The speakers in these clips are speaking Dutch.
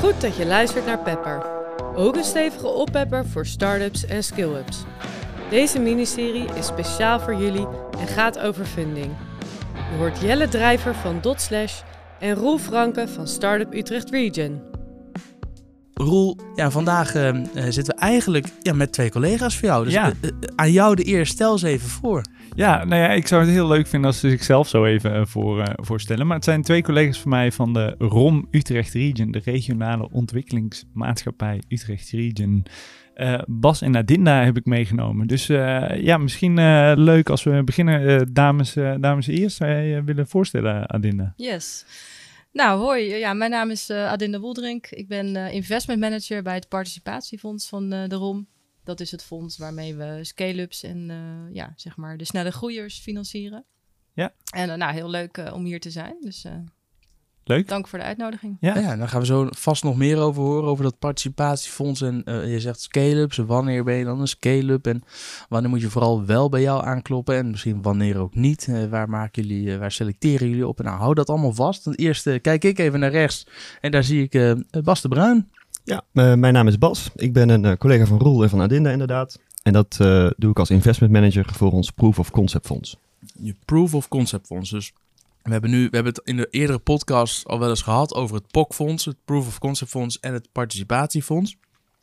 Goed dat je luistert naar Pepper. Ook een stevige oppepper voor start-ups en skill-ups. Deze miniserie is speciaal voor jullie en gaat over funding. Je hoort Jelle Drijver van Dotslash en Roel Franke van Startup Utrecht Region. Roel, ja, vandaag eh, eh, zitten we eigenlijk ja, met twee collega's voor jou. Dus Ja. eh, aan jou de eer, stel ze even voor. Ja, nou ja, ik zou het heel leuk vinden als ze zichzelf zo even eh, voor, eh, voorstellen. Maar het zijn twee collega's van mij van de ROM Utrecht Region, de regionale ontwikkelingsmaatschappij Utrecht Region. Eh, Bas en Adinda heb ik meegenomen. Dus ja, misschien leuk als we beginnen. dames, dames eerst, zou jij willen voorstellen, Adinda? Yes. Nou, hoi. Ja, mijn naam is Adinda Woeldrink. Ik ben investment manager bij het participatiefonds van de ROM. Dat is het fonds waarmee we scale-ups en eh, ja, zeg maar de snelle groeiers financieren. Ja. En eh, nou, heel leuk eh, om hier te zijn. Dus eh, Leuk? dank voor de uitnodiging. Ja. Ja. daar gaan we zo vast nog meer over horen, over dat participatiefonds. En eh, je zegt scale-ups, wanneer ben je dan een scale-up? En wanneer moet je vooral wel bij jou aankloppen? En misschien wanneer ook niet? Waar, maken jullie, waar selecteren jullie op? En nou, hou dat allemaal vast. Want eerst eh, kijk ik even naar rechts en daar zie ik eh, Bas de Bruin. Ja, eh, mijn naam is Bas. Ik ben een eh, collega van Roel en van Adinda inderdaad. En dat eh, doe ik als investment manager voor ons Proof of Concept Fonds. Je proof of concept fonds. Dus we hebben nu, we hebben het in de eerdere podcast al wel eens gehad over het POC fonds, het proof of concept fonds en het participatiefonds.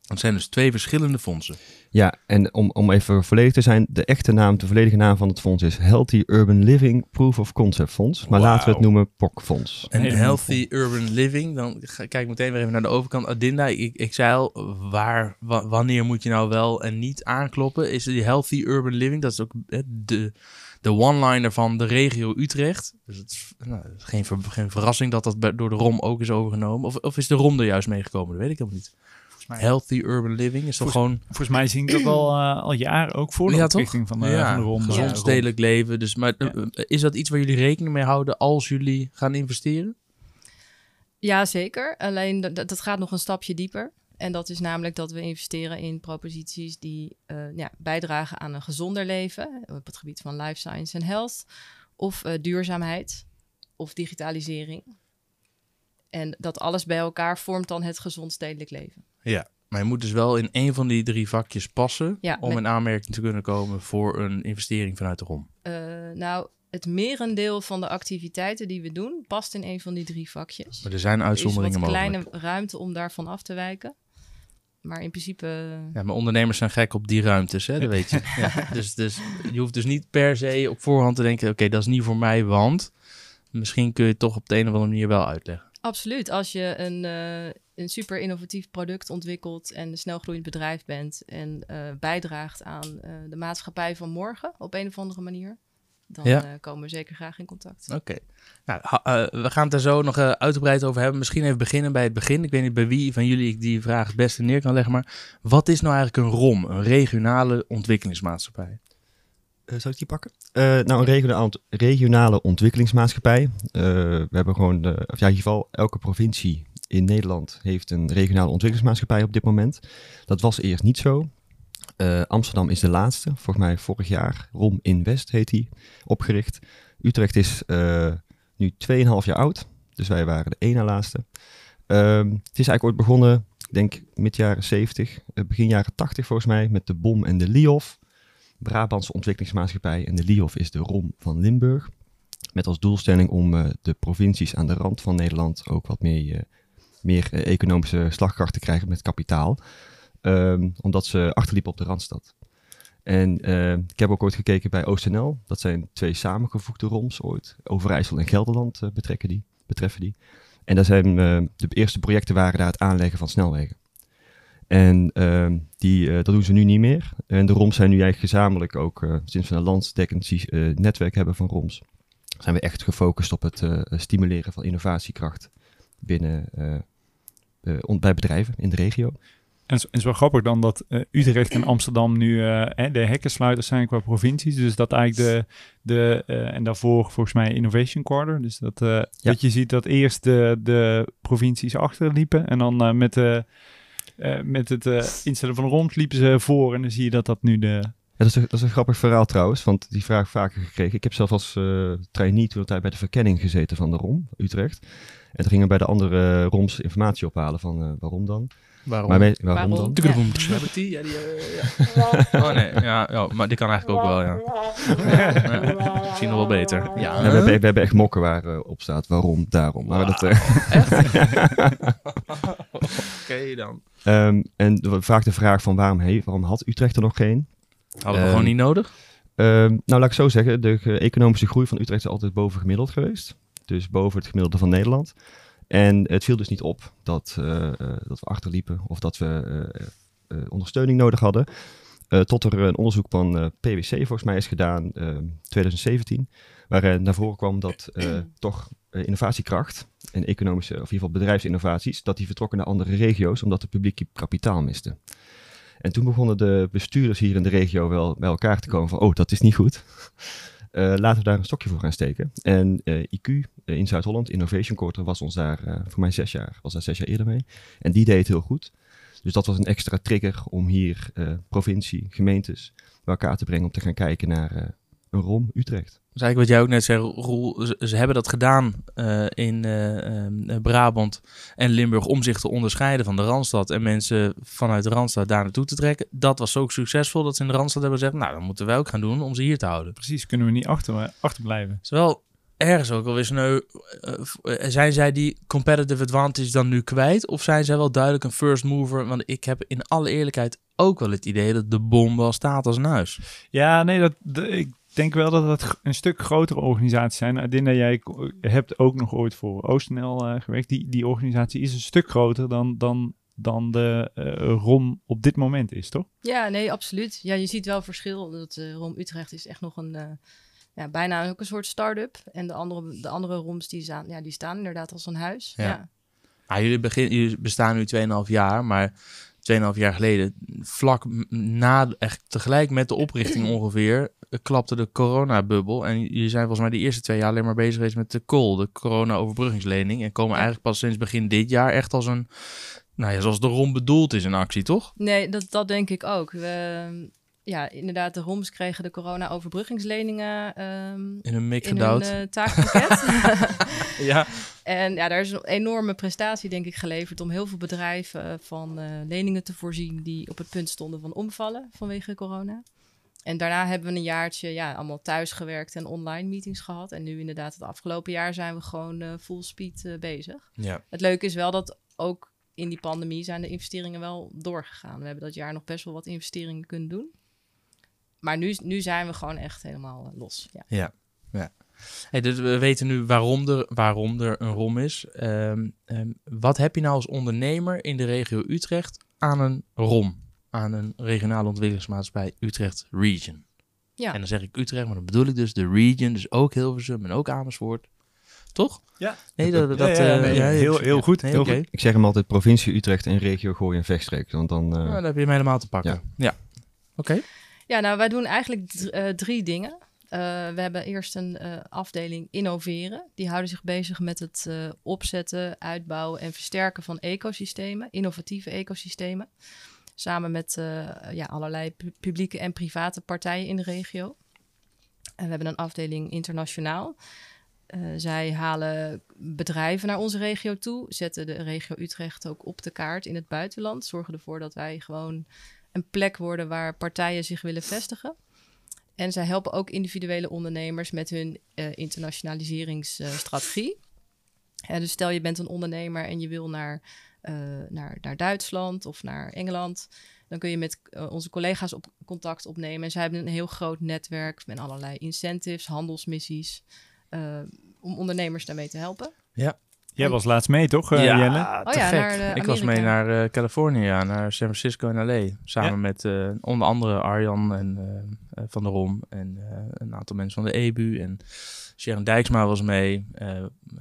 Dat zijn dus twee verschillende fondsen. Ja, en om, om even volledig te zijn, de echte naam, de volledige naam van het fonds is Healthy Urban Living Proof of Concept Fonds. Maar laten we het noemen POC Fonds. En healthy urban living, dan ga, kijk ik meteen weer even naar de overkant. Adinda, ik, ik zei al, waar, wa- wanneer moet je nou wel en niet aankloppen? Is die healthy urban living, dat is ook de, de one-liner van de regio Utrecht. Dus het is nou, het is geen, ver- geen verrassing dat dat door de ROM ook is overgenomen. Of, of is de ROM er juist meegekomen? Dat weet ik helemaal niet. Volgens mij, Healthy urban living is toch Volgens- gewoon volgens mij zie ik dat al, eh, al jaren, ook voor de Ja, oprichting van de, ja, van de ROM. gezond stedelijk leven. Dus, maar Ja. eh, is dat iets waar jullie rekening mee houden als jullie gaan investeren? Ja, zeker. Alleen dat, dat gaat nog een stapje dieper. En dat is namelijk dat we investeren in proposities die eh, ja, bijdragen aan een gezonder leven op het gebied van life science en health, of duurzaamheid of digitalisering. En dat alles bij elkaar vormt dan het gezond stedelijk leven. Ja, maar je moet dus wel in één van die drie vakjes passen Ja, om met- in aanmerking te kunnen komen voor een investering vanuit de ROM. Eh, nou, het merendeel van de activiteiten die we doen past in een van die drie vakjes. Maar er zijn Er is uitzonderingen wat mogelijk. kleine ruimte om daarvan af te wijken. Maar in principe Ja, maar ondernemers zijn gek op die ruimtes, hè? dat weet je. Ja, dus, dus je hoeft dus niet per se op voorhand te denken, oké, dat is niet voor mij, want misschien kun je het toch op de een of andere manier wel uitleggen. Absoluut. Als je een, eh, een super innovatief product ontwikkelt en een snelgroeiend bedrijf bent en eh, bijdraagt aan eh, de maatschappij van morgen op een of andere manier, dan Ja. komen we zeker graag in contact. Oké. Nou, we gaan het daar zo nog uitgebreid over hebben. Misschien even beginnen bij het begin. Ik weet niet bij wie van jullie ik die vraag het beste neer kan leggen, maar wat is nou eigenlijk een ROM, een regionale ontwikkelingsmaatschappij? Eh, zal ik die pakken? Eh, nou, een regionale, ontwikkelingsmaatschappij. Eh, we hebben gewoon, of ja, in ieder geval, elke provincie in Nederland heeft een regionale ontwikkelingsmaatschappij op dit moment. Dat was eerst niet zo. Amsterdam is de laatste, volgens mij vorig jaar. ROM Invest heet die, opgericht. Utrecht is nu 2,5 jaar oud, dus wij waren de na laatste. Ehm, het is eigenlijk ooit begonnen, ik denk mid jaren 70, eh, begin jaren 80 volgens mij, met de BOM en de LIOF. Brabantse Ontwikkelingsmaatschappij en de LIOF is de ROM van Limburg. Met als doelstelling om eh, de provincies aan de rand van Nederland ook wat meer, eh, meer eh, economische slagkracht te krijgen met kapitaal. Ehm, omdat ze achterliepen op de Randstad. En eh, ik heb ook ooit gekeken bij OCNL. Dat zijn twee samengevoegde ROMs ooit. Overijssel en Gelderland betrekken die, betreffen die. En daar zijn, eh, de eerste projecten waren daar het aanleggen van snelwegen. En ehm, die, eh, dat doen ze nu niet meer. En de ROMs zijn nu eigenlijk gezamenlijk ook, eh, sinds we een landsdekkend eh, netwerk hebben van ROMs, zijn we echt gefocust op het stimuleren van innovatiekracht binnen, bij bedrijven in de regio. En het is- wel grappig dan dat Utrecht en Amsterdam nu hè, de hekkensluiters zijn qua provincies. Dus dat eigenlijk de, de en daarvoor volgens mij Innovation Quarter. Dus dat, dat je ziet dat eerst de, de provincies achterliepen en dan met, de, eh, met het eh, instellen van de rond liepen ze voor. En dan zie je dat dat nu de, dat, is een, dat is grappig verhaal trouwens, want die vraag vaker gekregen. Ik heb zelf als uh, trainee toen bij de verkenning gezeten van de ROM, Utrecht. En toen gingen bij de andere ROMs informatie ophalen van waarom dan. Waarom? Maar waarom, Waarom? dan? Ja. Heb ik die? Ja, die uh, ja. Oh nee, ja, ja, maar die kan eigenlijk ook wel, ja. ja. Misschien nog wel beter. Ja, ja we, hebben, we hebben echt mokken waar uh, op staat waarom, daarom. Maar dat, uh, echt? Oké okay, dan. Um, en vaak de vraag van waarom, hey, waarom had Utrecht er nog geen? Hadden we um, gewoon niet nodig? Um, nou, laat ik zo zeggen. De economische groei van Utrecht is altijd boven gemiddeld geweest. Dus boven het gemiddelde van Nederland. En het viel dus niet op dat, uh, uh, dat we achterliepen of dat we uh, ondersteuning nodig hadden. tot er een onderzoek van PwC volgens mij is gedaan in 2017. Waarin naar voren kwam dat toch innovatiekracht en economische, of in ieder geval bedrijfsinnovaties, dat die vertrokken naar andere regio's omdat het publiek kapitaal miste. En toen begonnen de bestuurders hier in de regio wel bij elkaar te komen van, oh, dat is niet goed. Uh, laten we daar een stokje voor gaan steken. En uh, IQ uh, in Zuid-Holland, Innovation Quarter, was ons daar voor mij zes jaar, was daar zes jaar eerder mee. En die deed het heel goed. Dus dat was een extra trigger om hier provincie, gemeentes bij elkaar te brengen om te gaan kijken naar een ROM Utrecht. Dat is eigenlijk wat jij ook net zei, Roel. Ze, ze hebben dat gedaan uh, in uh, uh, Brabant en Limburg om zich te onderscheiden van de Randstad en mensen vanuit de Randstad daar naartoe te trekken. Dat was zo succesvol dat ze in de Randstad hebben gezegd, nou, dan moeten wij ook gaan doen om ze hier te houden. Precies, kunnen we niet achter, achterblijven. Het is wel ergens ook alweer sneu. zijn zij die competitive advantage dan nu kwijt? Of zijn zij wel duidelijk een first mover? Want ik heb in alle eerlijkheid ook wel het idee dat de bom wel staat als een huis. Ja, nee, dat, de, ik denk wel dat het een stuk grotere organisaties zijn. Adinda, jij hebt ook nog ooit voor OostNL uh, gewerkt. Die, die organisatie is een stuk groter dan, dan, dan de uh, ROM op dit moment is, toch? Ja, nee, absoluut. Ja, je ziet wel verschil. Dat uh, ROM Utrecht is echt nog een, ja, bijna ook een soort start-up. En de andere, de andere ROMs die staan, ja, die staan inderdaad als een huis. Ja. ja. Ah, jullie, begin, jullie bestaan nu 2,5 jaar, maar 2,5 jaar geleden, vlak na, echt tegelijk met de oprichting ongeveer, klapte de coronabubbel. En jullie zijn volgens mij de eerste twee jaar alleen maar bezig geweest met de COL, de corona-overbruggingslening. En komen eigenlijk pas sinds begin dit jaar echt als een, nou ja, zoals de ROM bedoeld is in actie, toch? Nee, dat, dat denk ik ook. We, ja, inderdaad, de ROMs kregen de corona-overbruggingsleningen um, in hun mik in gedouwd. uh, taakpakket. ja. En ja, daar is een enorme prestatie, denk ik, geleverd om heel veel bedrijven van uh, leningen te voorzien die op het punt stonden van omvallen vanwege corona. En daarna hebben we een jaartje ja, allemaal thuis gewerkt en online meetings gehad. En nu inderdaad, het afgelopen jaar zijn we gewoon uh, full speed bezig. Ja. Het leuke is wel dat ook in die pandemie zijn de investeringen wel doorgegaan. We hebben dat jaar nog best wel wat investeringen kunnen doen. Maar nu, nu zijn we gewoon echt helemaal uh, los. Ja. ja. ja. Hey, dus we weten nu waarom er, waarom er een ROM is. Um, um, wat heb je nou als ondernemer in de regio Utrecht aan een ROM? Aan een regionale ontwikkelingsmaatschappij Utrecht Region. Ja. En dan zeg ik Utrecht, maar dan bedoel ik dus de region, dus ook Hilversum en ook Amersfoort. Toch? Ja. Nee, dat, dat, ja, ja, uh, nee, ja, heel, heel goed. Nee, heel oké. goed. Ik zeg hem altijd provincie Utrecht en regio Gooi en Vechtstreek. Want dan... Uh, Nou, dan heb je hem helemaal te pakken. Ja. Ja. Oké. Ja, nou, wij doen eigenlijk uh, drie dingen. Uh, we hebben eerst een uh, afdeling innoveren. Die houden zich bezig met het opzetten, uitbouwen en versterken van ecosystemen, innovatieve ecosystemen. Samen met ja, allerlei pu publieke en private partijen in de regio. En we hebben een afdeling internationaal. zij halen bedrijven naar onze regio toe, zetten de regio Utrecht ook op de kaart in het buitenland, zorgen ervoor dat wij gewoon een plek worden waar partijen zich willen vestigen. En zij helpen ook individuele ondernemers met hun uh, internationaliseringsstrategie. Uh, dus stel je bent een ondernemer en je wil naar, uh, naar, naar Duitsland of naar Engeland. Dan kun je met onze collega's op contact opnemen. En zij hebben een heel groot netwerk met allerlei incentives, handelsmissies. om ondernemers daarmee te helpen. Ja. Jij was laatst mee, toch, uh, ja, Jelle? te Oh ja, naar, uh, ik was mee naar uh, Californië, ja, naar San Francisco en LA. Samen Ja. met uh, onder andere Arjan en, uh, van der Rom en een aantal mensen van de EBU. En Sharon Dijksma was mee,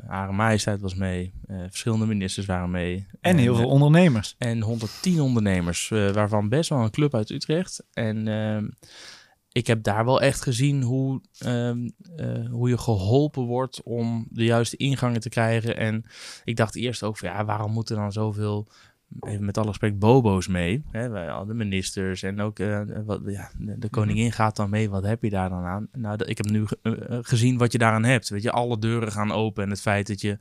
Hare Majesteit was mee, verschillende ministers waren mee. En heel veel ondernemers. En 110 ondernemers, waarvan best wel een club uit Utrecht. En ehm, ik heb daar wel echt gezien hoe, um, uh, hoe je geholpen wordt om de juiste ingangen te krijgen. En ik dacht eerst ook van ja, waarom moeten dan zoveel even met alle respect, bobo's mee. Hè, wij, de ministers en ook eh, wat, ja, de, de koningin gaat dan mee. Wat heb je daar dan aan? Nou, ik heb nu eh, eh, gezien wat je daaraan hebt. Weet je, alle deuren gaan open en het feit dat je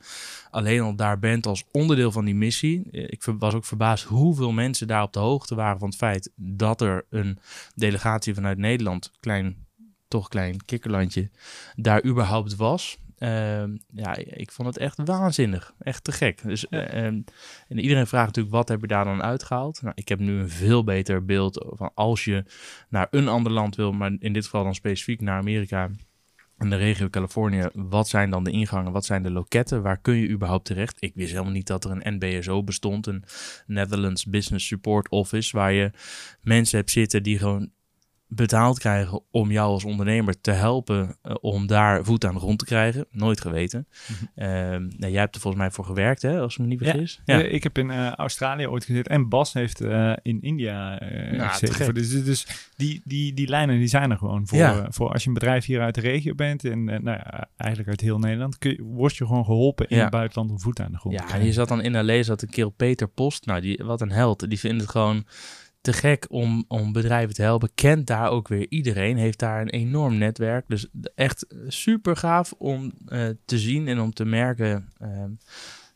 alleen al daar bent als onderdeel van die missie. Ik was ook verbaasd hoeveel mensen daar op de hoogte waren van het feit dat er een delegatie vanuit Nederland, klein, toch klein kikkerlandje, daar überhaupt was. Ehm, ja, ik vond het echt waanzinnig. Echt te gek. Dus, eh, ehm, en iedereen vraagt natuurlijk, wat heb je daar dan uitgehaald? Nou, ik heb nu een veel beter beeld van als je naar een ander land wil, maar in dit geval dan specifiek naar Amerika en de regio Californië. Wat zijn dan de ingangen? Wat zijn de loketten? Waar kun je überhaupt terecht? Ik wist helemaal niet dat er een NBSO bestond, een Netherlands Business Support Office, waar je mensen hebt zitten die gewoon betaald krijgen om jou als ondernemer te helpen eh, om daar voet aan de grond te krijgen. Nooit geweten. Ehm, nou, jij hebt er volgens mij voor gewerkt, hè, als ik me niet Ja. vergis. Eh, ik heb in eh, Australië ooit gezeten en Bas heeft eh, in India eh Nou, te gezeten. Dus, dus die, die, die lijnen die zijn er gewoon voor, Ja. voor als je een bedrijf hier uit de regio bent en nou ja, eigenlijk uit heel Nederland, kun je, word je gewoon geholpen in Ja. het buitenland om voet aan de grond te Ja, en krijgen. je zat dan in L.A. zat een kerel Peter Post. Nou, die, wat een held. Die vindt het gewoon te gek om, om bedrijven te helpen. Kent daar ook weer iedereen. Heeft daar een enorm netwerk. Dus echt super gaaf om eh, te zien en om te merken ehm,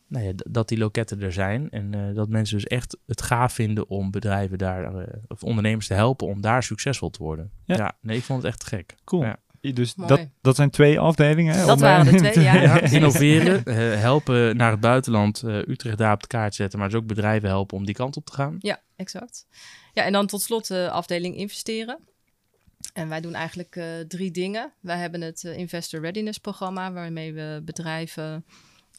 nou ja, dat die loketten er zijn. En eh, dat mensen dus echt het gaaf vinden om bedrijven daar, eh, of ondernemers te helpen om daar succesvol te worden. Ja. Ja, nee, ik vond het echt gek. Cool. Ja. Dus Mooi. dat, dat zijn twee afdelingen. hè, Dat om, waren de twee, ja. Ja, innoveren, eh, helpen naar het buitenland, eh, Utrecht daar op de kaart zetten, maar dus ook bedrijven helpen om die kant op te gaan. Ja, exact. Ja, en dan tot slot de afdeling investeren. En wij doen eigenlijk eh, drie dingen. Wij hebben het eh, Investor Readiness programma, waarmee we bedrijven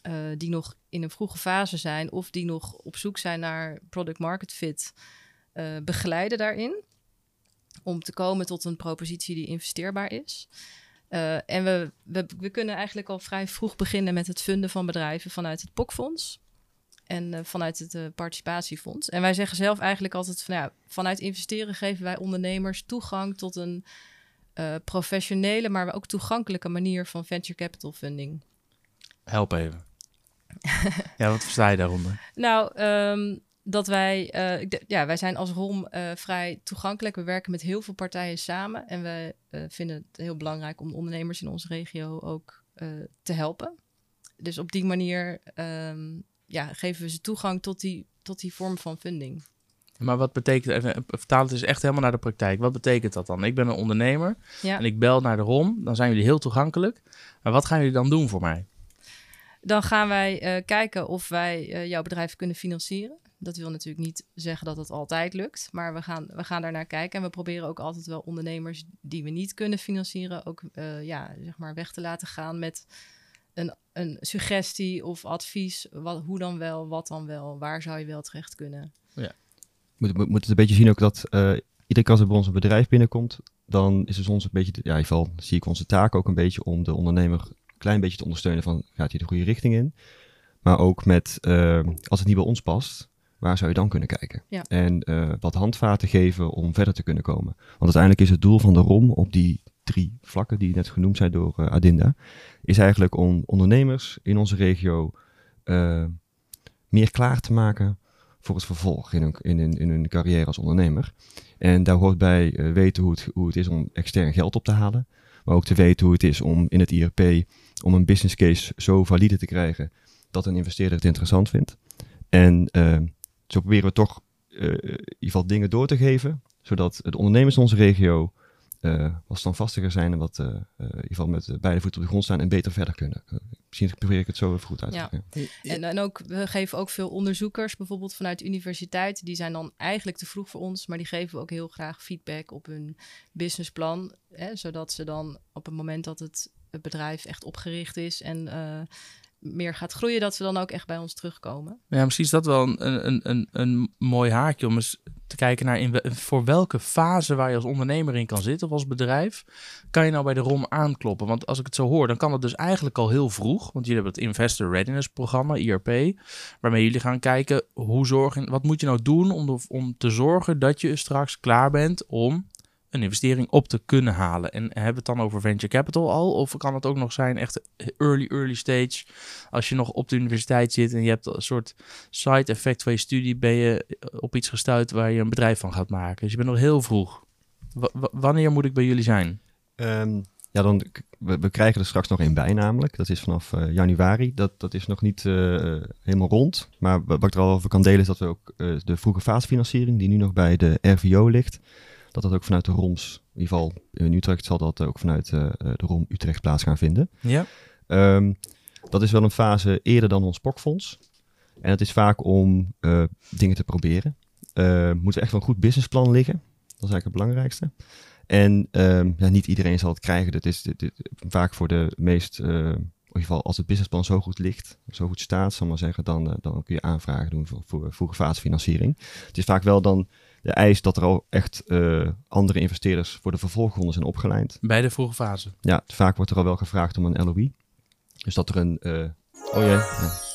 eh, die nog in een vroege fase zijn of die nog op zoek zijn naar product market fit, begeleiden daarin. Om te komen tot een propositie die investeerbaar is. En we, we, we kunnen eigenlijk al vrij vroeg beginnen met het funden van bedrijven vanuit het POC-fonds en eh, vanuit het eh, participatiefonds. En wij zeggen zelf eigenlijk altijd van ja, vanuit investeren geven wij ondernemers toegang tot een eh, professionele, maar ook toegankelijke manier van venture capital funding. Help even. ja, wat versta je daaronder? Nou, ehm, dat wij, ja, wij zijn als ROM vrij toegankelijk. We werken met heel veel partijen samen. En we vinden het heel belangrijk om de ondernemers in onze regio ook te helpen. Dus op die manier ehm, ja, geven we ze toegang tot die, tot die vorm van funding. Maar wat betekent, even, vertaal het dus echt helemaal naar de praktijk. Wat betekent dat dan? Ik ben een ondernemer Ja. en ik bel naar de ROM, dan zijn jullie heel toegankelijk. Maar wat gaan jullie dan doen voor mij? Dan gaan wij eh, kijken of wij eh, jouw bedrijf kunnen financieren. Dat wil natuurlijk niet zeggen dat het altijd lukt, maar we gaan, we gaan daar naar kijken. En we proberen ook altijd wel ondernemers die we niet kunnen financieren, ook eh, ja, zeg maar weg te laten gaan met een, een suggestie of advies. Wat, hoe dan wel, wat dan wel, waar zou je wel terecht kunnen. moet, moet, moet het een beetje zien ook dat eh, iedere keer als er bij ons een bedrijf binnenkomt, dan is het ons een beetje, ja, in ieder geval zie ik onze taak ook een beetje om de ondernemer een klein beetje te ondersteunen van, gaat hij de goede richting in? Maar ook met, eh, als het niet bij ons past, waar zou je dan kunnen kijken? Ja. En eh, wat handvaten geven om verder te kunnen komen. Want uiteindelijk is het doel van de ROM op die drie vlakken die net genoemd zijn door eh, Adinda, is eigenlijk om ondernemers in onze regio eh, meer klaar te maken voor het vervolg in hun, in, in hun carrière als ondernemer. En daar hoort bij eh, weten hoe het, hoe het is om extern geld op te halen. Maar ook te weten hoe het is om in het IRP om een business case zo valide te krijgen dat een investeerder het interessant vindt. En zo proberen we toch in ieder geval dingen door te geven, zodat de ondernemers in onze regio eh, wat standvastiger zijn en wat eh, eh, in ieder geval met beide voeten op de grond staan en beter verder kunnen. Misschien probeer ik het zo even goed uit te Ja. leggen. En, en ook, we geven ook veel onderzoekers, bijvoorbeeld vanuit de universiteit. Die zijn dan eigenlijk te vroeg voor ons, maar die geven we ook heel graag feedback op hun businessplan. Hè, zodat ze dan op het moment dat het, het bedrijf echt opgericht is en eh, meer gaat groeien, dat ze dan ook echt bij ons terugkomen. Ja, misschien is dat wel een, een, een, een mooi haakje om eens te kijken naar in voor welke fase waar je als ondernemer in kan zitten of als bedrijf, kan je nou bij de ROM aankloppen? Want als ik het zo hoor, dan kan het dus eigenlijk al heel vroeg, want jullie hebben het Investor Readiness programma, IRP, waarmee jullie gaan kijken hoe zorgen, wat moet je nou doen om, om te zorgen dat je straks klaar bent om een investering op te kunnen halen. En hebben we het dan over venture capital al? Of kan het ook nog zijn echt early, early stage? Als je nog op de universiteit zit en je hebt een soort side effect van je studie, ben je op iets gestuurd waar je een bedrijf van gaat maken. Dus je bent nog heel vroeg. Wanneer moet ik bij jullie zijn? Ehm, ja, dan, we, krijgen er straks nog één bij namelijk. Dat is vanaf eh, januari. Dat, dat is nog niet eh, helemaal rond. Maar wa- wat ik er al over kan delen is dat we ook eh, de vroege fasefinanciering, die nu nog bij de RVO ligt, dat dat ook vanuit de ROMS, in ieder geval in Utrecht zal dat ook vanuit eh, eh, de ROM Utrecht plaats gaan vinden. Ja. Ehm, dat is wel een fase eerder dan ons POC-fonds. En het is vaak om eh, dingen te proberen. Eh moet er echt wel een goed businessplan liggen. Dat is eigenlijk het belangrijkste. En ehm, ja, niet iedereen zal het krijgen. Dat is dit, dit- vaak voor de meest, in ieder geval als het businessplan zo goed ligt, zo goed staat, zal maar zeggen, dan, dan kun je aanvragen doen voor, voor vroege fasefinanciering. Het is vaak wel dan de eis dat er al echt eh, andere investeerders voor de vervolgronde zijn opgeleid. Bij de vroege fase. Ja, vaak wordt er al wel gevraagd om een LOI. Dus dat er een, eh, oh ja,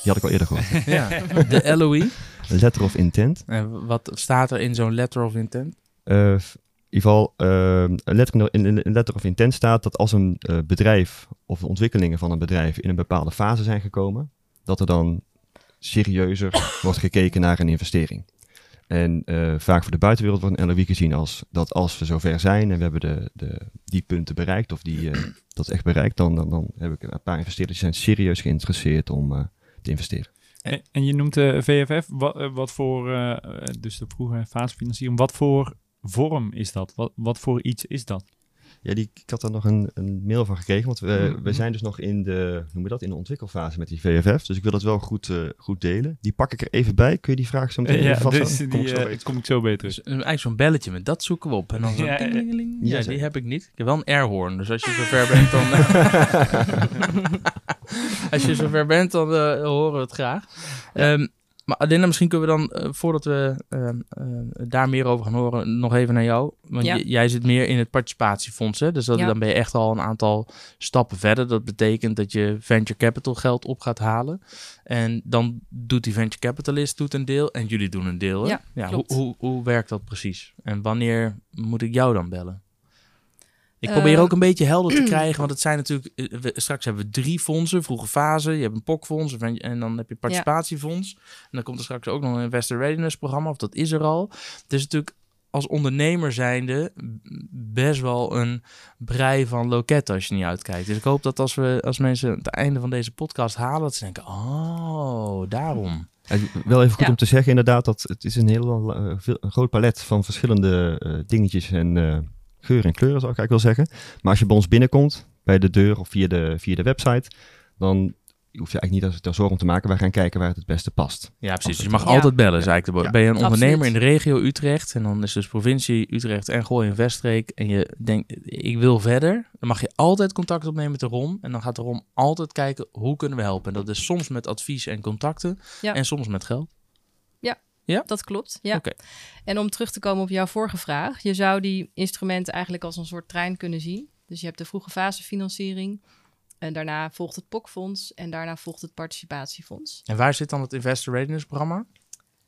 die had ik al eerder gehoord. Ja. De LOI. Letter of intent. En wat staat er in zo'n letter of intent? F- in ieder geval, een letter, in letter of intent staat dat als een bedrijf of de ontwikkelingen van een bedrijf in een bepaalde fase zijn gekomen, dat er dan serieuzer wordt gekeken naar een investering. En eh, vaak voor de buitenwereld wordt een LOI gezien als dat als we zover zijn en we hebben de, de, die punten bereikt of die, eh, dat echt bereikt, dan, dan, dan heb ik een paar investeerders die zijn serieus geïnteresseerd om eh, te investeren. En, en je noemt de VFF, wat, wat voor, dus de vroege fasefinanciering, wat voor vorm is dat? Wat, wat voor iets is dat? Ja, die, ik had daar nog een, een mail van gekregen, want we, Mhm. we zijn dus nog in de, noem je dat, in de ontwikkelfase met die VFF. Dus ik wil dat wel goed, eh, goed delen. Die pak ik er even bij. Kun je die vraag zo meteen ja, even vasthouden? dus Kom ik die, zo eh, kom ik zo beter. Dus een- eigenlijk zo'n belletje met dat zoeken we op. En dan zo Ja, ding, ja. ding, ding. Ja, Ja, die heb ik niet. Ik heb wel een airhorn. Dus als je zover bent, dan... als je zover bent, dan eh, horen we het graag. Ehm, maar Adina, misschien kunnen we dan, eh, voordat we ehm, eh, daar meer over gaan horen, nog even naar jou. Want Ja. jij zit meer in het participatiefonds, hè? Dus dat, Ja. dan ben je echt al een aantal stappen verder. Dat betekent dat je venture capital geld op gaat halen. En dan doet die venture capitalist doet een deel en jullie doen een deel. Hè? Ja, hoe, klopt. hoe, hoe werkt dat precies? En wanneer moet ik jou dan bellen? Ik probeer Eh, ook een beetje helder te krijgen, want het zijn natuurlijk... eh, we- straks hebben we drie fondsen, vroege fase. Je hebt een POC-fonds en dan heb je participatiefonds. En dan komt er straks ook nog een investor readiness programma, of dat is er al. Het is natuurlijk als ondernemer zijnde best wel een brei van loketten als je niet uitkijkt. Dus ik hoop dat als, we, als mensen het einde van deze podcast halen, dat ze denken, oh, daarom. Wel even goed Ja. om te zeggen inderdaad dat het is een heel eh, veel, een groot palet van verschillende dingetjes en eh, geuren en kleuren zou ik eigenlijk wel zeggen. Maar als je bij ons binnenkomt, bij de deur of via de, via de website, dan hoef je eigenlijk niet daar zorgen om te maken. Wij gaan kijken waar het het beste past. Ja, precies. Dus je mag Ja. altijd bellen, zei ik. Ja. Ben je een Absoluut. ondernemer in de regio Utrecht en dan is dus provincie Utrecht en Gooi en Weststreek en je denkt, ik wil verder, dan mag je altijd contact opnemen met de ROM en dan gaat de ROM altijd kijken, hoe kunnen we helpen? En dat is soms met advies en contacten Ja. en soms met geld. Dat klopt, ja. Oké. En om terug te komen op jouw vorige vraag. Je zou die instrumenten eigenlijk als een soort trein kunnen zien. Dus je hebt de vroege fase financiering. En daarna volgt het POC-fonds. En daarna volgt het participatiefonds. En waar zit dan het Investor Readiness programma?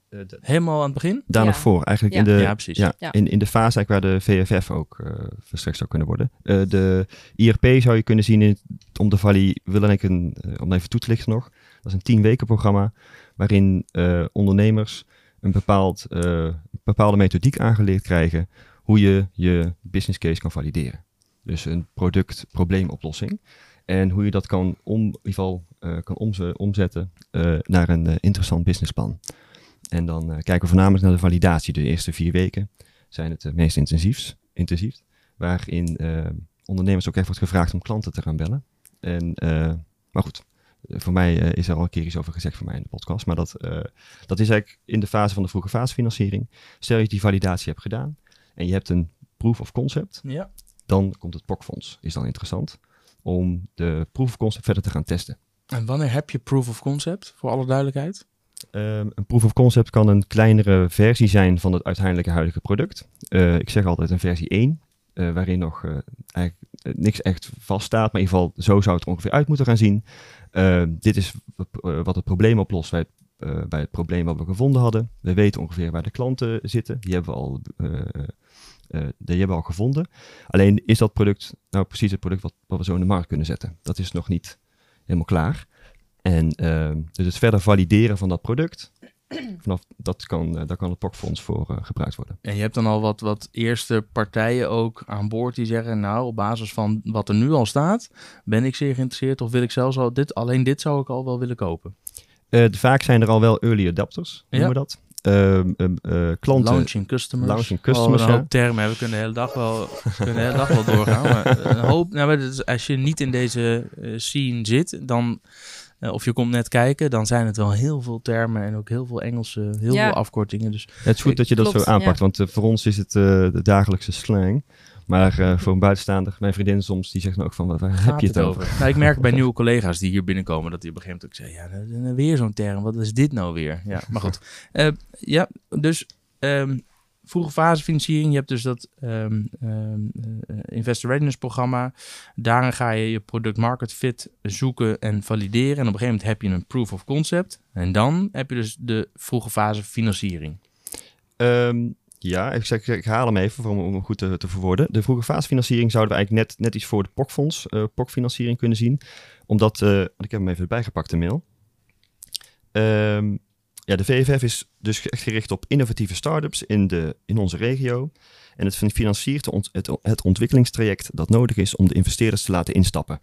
Eh, de- Helemaal aan het begin? daar Ja. nog voor, eigenlijk Ja. in, de, Ja, precies. Ja, Ja. In, in de fase eigenlijk waar de VFF ook eh verstrekt zou kunnen worden. Eh, de IRP zou je kunnen zien in, om de vali, wil ik een, om even toe te lichten nog. Dat is een tien weken programma waarin eh, ondernemers een bepaald, eh, bepaalde methodiek aangeleerd krijgen hoe je je business case kan valideren. Dus een product-probleemoplossing. En hoe je dat kan, om, in ieder geval, eh, kan omze- omzetten eh, naar een interessant businessplan. En dan kijken we voornamelijk naar de validatie. De eerste vier weken zijn het meest intensiefs, intensief. Waarin ondernemers ook echt wordt gevraagd om klanten te gaan bellen. En, maar goed, voor mij eh, is er al een keer iets over gezegd voor mij in de podcast. Maar dat, eh, dat is eigenlijk in de fase van de vroege fasefinanciering. Stel je die validatie hebt gedaan en je hebt een proof of concept. Ja. Dan komt het POC-fonds, is dan interessant. Om de proof of concept verder te gaan testen. En wanneer heb je proof of concept, voor alle duidelijkheid? Ehm, een proof of concept kan een kleinere versie zijn van het uiteindelijke huidige product. Eh, ik zeg altijd een versie 1, eh, waarin nog eh, eigenlijk eh, niks echt vaststaat, maar in ieder geval zo zou het er ongeveer uit moeten gaan zien. Eh, dit is wat het probleem oplost bij het, bij het probleem wat we gevonden hadden. We weten ongeveer waar de klanten zitten, die hebben we al die hebben we al gevonden. Alleen is dat product nou precies het product wat, wat we zo in de markt kunnen zetten? Dat is nog niet helemaal klaar. En eh, dus het verder valideren van dat product, vanaf dat kan, eh, daar kan het POC-fonds voor eh, gebruikt worden. En je hebt dan al wat, wat eerste partijen ook aan boord die zeggen, nou, op basis van wat er nu al staat, ben ik zeer geïnteresseerd of wil ik zelfs al dit, alleen dit zou ik al wel willen kopen. Eh, vaak zijn er al wel early adapters, Ja. noemen we dat. Eh, klanten, Launching customers. Launching customers, Oh, een ja. hoop termen. We kunnen de hele dag wel, we kunnen de hele dag wel doorgaan. Maar een hoop, nou, maar dat is- als je niet in deze scene zit, dan, eh, of je komt net kijken, dan zijn het wel heel veel termen en ook heel veel Engelse, heel Ja. veel afkortingen. Dus Het is goed dat je dat Klopt, zo aanpakt, ja. want eh, voor ons is het eh, de dagelijkse slang. Maar eh, voor een buitenstaander, mijn vriendin soms, die zegt dan ook van, waar, heb je het over? Nou, ik merk bij nieuwe collega's die hier binnenkomen dat die op een gegeven moment ook zeggen, ja, weer zo'n term, wat is dit nou weer? Ja, maar goed. Eh, ja, dus ehm, vroege fase financiering, je hebt dus dat eh, investor readiness programma. Daarin ga je je product market fit zoeken en valideren. En op een gegeven moment heb je een proof of concept. En dan heb je dus de vroege fase financiering. Ehm, ja, ik, zeg, ik haal hem even voor, om goed te, te verwoorden. De vroege fasefinanciering zouden we eigenlijk net, net iets voor de POC-fonds, eh POC-financiering kunnen zien. Omdat, eh, ik heb hem even erbij gepakt, de mail. Ja, de VFF is dus echt gericht op innovatieve start-ups in, de, in onze regio. En het financiert het, het ontwikkelingstraject dat nodig is om de investeerders te laten instappen.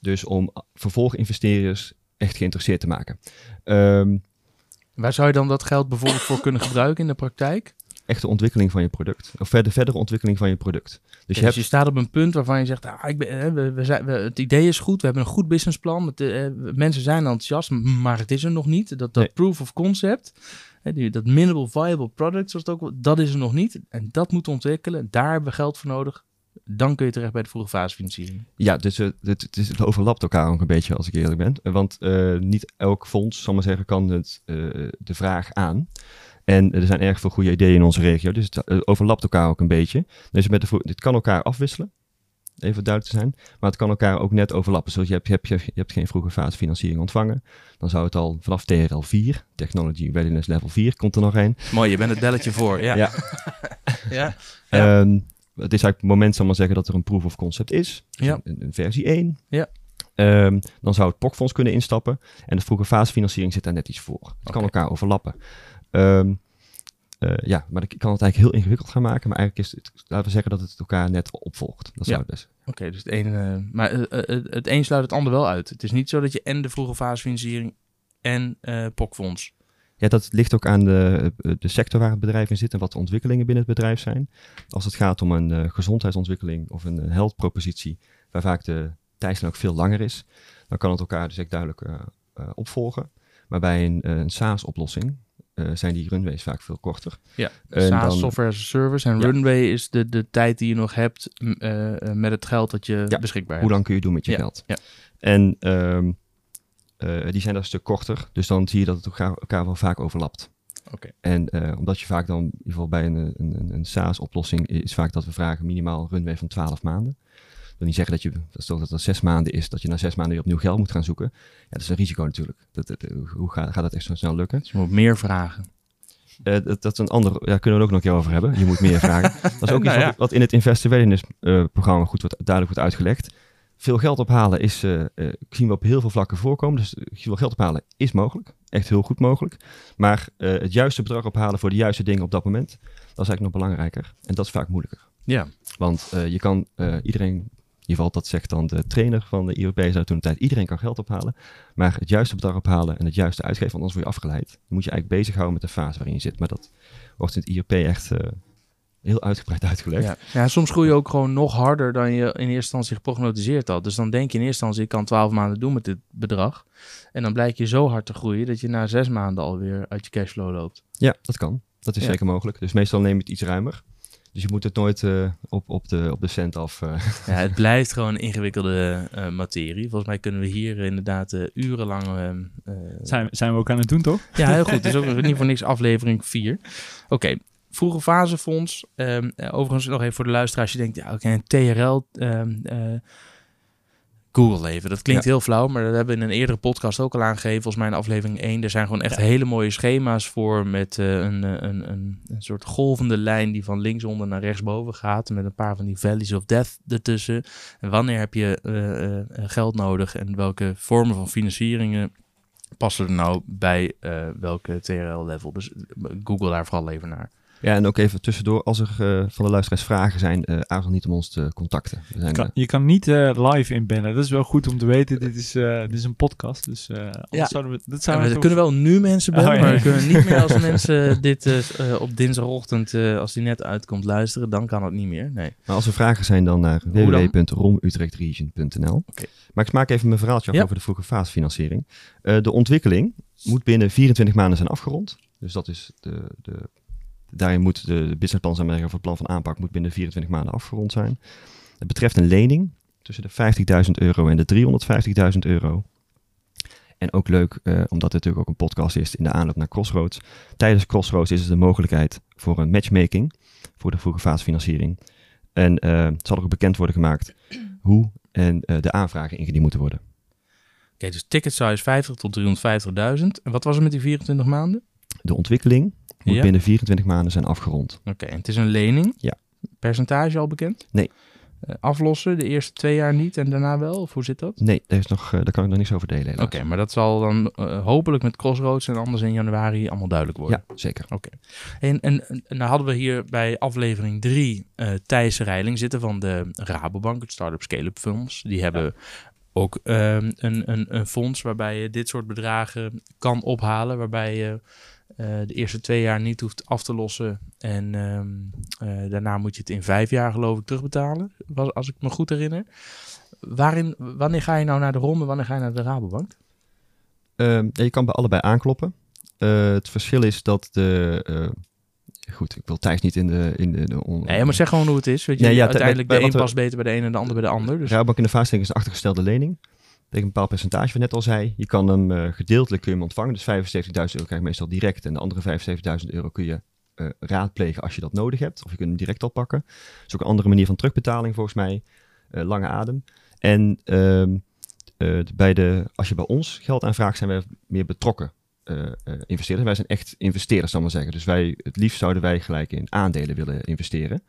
Dus om vervolginvesteerders echt geïnteresseerd te maken. Ehm, Waar zou je dan dat geld bijvoorbeeld voor kunnen gebruiken in de praktijk? Echte ontwikkeling van je product. Of verder, verdere ontwikkeling van je product. Dus Dus, je hebt je staat op een punt waarvan je zegt, ah, ik ben, we, we zijn, we, het idee is goed, we hebben een goed businessplan, het, eh, mensen zijn enthousiast, maar het is er nog niet. Dat, dat Nee. proof of concept, hè, die, dat minimal viable product, zoals het ook, dat is er nog niet. En dat moeten we ontwikkelen, daar hebben we geld voor nodig. Dan kun je terecht bij de vroege fase financiering. Ja, dus eh, het, het, overlapt elkaar ook een beetje, als ik eerlijk ben. Want eh, niet elk fonds, zal maar zeggen, kan het, de vraag aan. En er zijn erg veel goede ideeën in onze regio, dus het eh, overlapt elkaar ook een beetje. Dus met de, dit kan elkaar afwisselen, even duidelijk te zijn. Maar het kan elkaar ook net overlappen. Zoals je hebt, je hebt, je hebt geen vroege fase financiering ontvangen. Dan zou het al vanaf TRL 4, Technology Readiness Level 4, komt er nog een. Mooi, je bent het belletje voor. Ja. Ja. ja. Ja. Ehm, het is eigenlijk het moment, zal maar zeggen, dat er een proof of concept is. Dus Ja. Een, een versie 1. Ja. Ehm, dan zou het POC-fonds kunnen instappen. En de vroege fasefinanciering zit daar net iets voor. Het kan elkaar overlappen. Ehm, eh, ja, maar ik kan het eigenlijk heel ingewikkeld gaan maken. Maar eigenlijk is het, laten we zeggen dat het elkaar net opvolgt. Dat zou Ja. het best. Oké, dus het ene, maar eh, eh, het, een sluit het ander wel uit. Het is niet zo dat je en de vroege fase financiering en eh POC-fonds. Ja, dat ligt ook aan de, de sector waar het bedrijf in zit en wat de ontwikkelingen binnen het bedrijf zijn. Als het gaat om een eh, gezondheidsontwikkeling of een, health propositie, waar vaak de tijdslijn ook veel langer is, dan kan het elkaar dus echt duidelijk eh, eh, opvolgen. Maar bij een, eh, een SaaS-oplossing eh, zijn die runways vaak veel korter. Ja, En SaaS, dan- software as a service. En Ja. runway is de, de tijd die je nog hebt eh, eh, met het geld dat je Ja, beschikbaar Hoe hebt. lang kun je doen met je Ja, geld? ja. En ehm, eh, die zijn dan een stuk korter, dus dan zie je dat het elkaar, elkaar wel vaak overlapt. Oké. En omdat je vaak dan, in ieder geval bij een, een, een, een SaaS-oplossing, is vaak dat we vragen minimaal runway van 12 maanden. Dat wil niet zeggen dat je, stel dat dat zes maanden is, dat je na zes maanden weer opnieuw geld moet gaan zoeken. Ja, dat is een risico natuurlijk. Dat, dat, hoe gaat, gaat dat echt zo snel lukken? Dus je moet meer vragen. Eh, dat, dat is een ander, ja, kunnen we het ook nog een keer over hebben. Je moet meer vragen. Dat is ook Nou iets ja. wat, wat in het Investor Readiness eh, programma goed wordt, duidelijk wordt uitgelegd. Veel geld ophalen is, eh, eh, zien we op heel veel vlakken voorkomen. Dus eh, veel geld ophalen is mogelijk. Echt heel goed mogelijk. Maar eh, het juiste bedrag ophalen voor de juiste dingen op dat moment, dat is eigenlijk nog belangrijker. En dat is vaak moeilijker. Ja, Want eh, je kan eh, iedereen, ieder geval dat zegt dan de trainer van de IOP, zei toen de tijd, iedereen kan geld ophalen. Maar het juiste bedrag ophalen en het juiste uitgeven, anders word je afgeleid. Dan moet je eigenlijk bezighouden met de fase waarin je zit. Maar dat wordt in het IOP echt eh, heel uitgebreid uitgelegd. ja. ja, soms groei je ook gewoon nog harder dan je in eerste instantie geprognotiseerd had. Dus dan denk je in eerste instantie, ik kan 12 maanden doen met dit bedrag. En dan blijkt je zo hard te groeien dat je na zes maanden alweer uit je cashflow loopt. Ja, dat kan. Dat is Ja. zeker mogelijk. Dus meestal neem je het iets ruimer. Dus je moet het nooit eh, op, op, de, op de cent af. eh. Ja, het blijft gewoon een ingewikkelde eh, materie. Volgens mij kunnen we hier inderdaad eh, urenlang... Zijn, zijn we ook aan het doen, toch? Ja, heel goed. Het is ook niet voor niks aflevering 4. Oké, vroege fasefonds. Ehm, eh, overigens nog even voor de luisteraars. Je denkt, ja, oké, een TRL. ehm, eh, Google even. Dat klinkt Ja. heel flauw, maar dat hebben we in een eerdere podcast ook al aangegeven. Volgens mij in aflevering 1. Er zijn gewoon echt hele mooie schema's voor met eh, een, eh, een, een, een soort golvende lijn die van linksonder naar rechtsboven gaat. Met een paar van die valleys of death ertussen. En wanneer heb je eh, geld nodig en welke vormen van financieringen passen er nou bij welke TRL-level. Dus Google daar vooral even naar. Ja, en ook even tussendoor, als er eh, van de luisteraars vragen zijn, eh aarzel niet om ons te contacten. We zijn, Kan- eh, je kan niet eh, live inbellen. Dat is wel goed om te weten. Dit is, eh, dit is een podcast. Dus eh anders Ja. zouden we, dat Ja, zouden we we kunnen wel nu mensen bellen, Oh, ja. maar we kunnen niet meer als mensen dit op dinsdagochtend, eh, als die net uitkomt, luisteren. Dan kan het niet meer. Nee. Maar als er vragen zijn, dan naar www.romutrechtregion.nl. Oké. Maar ik maak even mijn verhaaltje af Ja. over de vroege fasefinanciering. Eh de ontwikkeling moet binnen 24 maanden zijn afgerond. Dus dat is de, de, daarin moet de, businessplan maar of het plan van aanpak moet binnen 24 maanden afgerond zijn. Het betreft een lening tussen de 50.000 euro en de 350.000 euro. En ook leuk, eh, omdat het natuurlijk ook een podcast is in de aanloop naar Crossroads. Tijdens Crossroads is er de mogelijkheid voor een matchmaking voor de vroege fasefinanciering. En eh, het zal ook bekend worden gemaakt hoe en eh, de aanvragen ingediend moeten worden. Oké, dus ticket size 50 tot 350.000. En wat was er met die 24 maanden? De ontwikkeling moet Ja. binnen 24 maanden zijn afgerond. Oké, en het is een lening. Ja. Percentage al bekend? Nee. Eh, aflossen, de eerste twee jaar niet en daarna wel? Of hoe zit dat? Nee, daar, is nog, eh, daar kan ik nog niks over delen. Oké, maar dat zal dan eh, hopelijk met Crossroads en anders in januari allemaal duidelijk worden. Ja, zeker. En, en, en dan hadden we hier bij aflevering 3 eh Thijs Reiling zitten van de Rabobank, het Startup Scale-up Funds. Die hebben ook ehm, een, een, een fonds waarbij je dit soort bedragen kan ophalen, waarbij je de eerste twee jaar niet hoeft af te lossen. En ehm, eh, daarna moet je het in vijf jaar geloof ik terugbetalen, was- als ik me goed herinner. Waarin, wanneer ga je nou naar de ROM en wanneer ga je naar de Rabobank? Ehm, je kan bij allebei aankloppen. Eh, het verschil is dat de... eh, goed, ik wil Thijs niet in de... In de, de on- Nee, maar zeg gewoon hoe het is. Weet je, Nee, ja, uiteindelijk de een past beter bij de een en de ander bij de ander. Dus Rabobank in de vaststelling is een achtergestelde lening. Tegen een bepaald percentage, wat net al zei. Je kan hem eh, gedeeltelijk kun je hem ontvangen. Dus 75.000 euro krijg je meestal direct. En de andere 75.000 euro kun je eh, raadplegen als je dat nodig hebt. Of je kunt hem direct al pakken. Dat is ook een andere manier van terugbetaling volgens mij. Eh, lange adem. En ehm, eh, bij de, als je bij ons geld aanvraagt, zijn wij meer betrokken investeerders. Wij zijn echt investeerders, zal maar zeggen. Dus wij, het liefst zouden wij gelijk in aandelen willen investeren.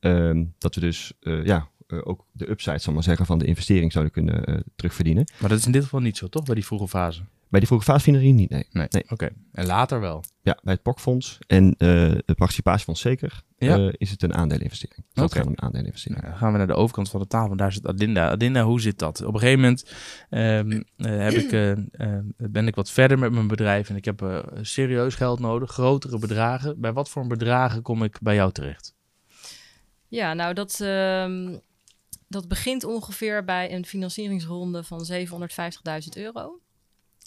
Ehm, dat we dus ja, ook de upside, zal maar zeggen, van de investering zouden kunnen eh, terugverdienen. Maar dat is in dit geval niet zo, toch? Bij die vroege fase. Bij die vroege fasefinanciering niet, nee. Nee. Nee. Oké. En later wel. Ja, bij het POC-fonds en eh het participatiefonds zeker Ja. eh, is het een het Oké. gaan om een aandeleninvestering. Nou, dan gaan we naar de overkant van de tafel. Daar zit Adinda. Adinda, hoe zit dat? Op een gegeven moment ehm, eh, heb ik, eh, eh, ben ik wat verder met mijn bedrijf en ik heb eh, serieus geld nodig, grotere bedragen. Bij wat voor bedragen kom ik bij jou terecht? Ja, nou dat, ehm, dat begint ongeveer bij een financieringsronde van 750.000 euro.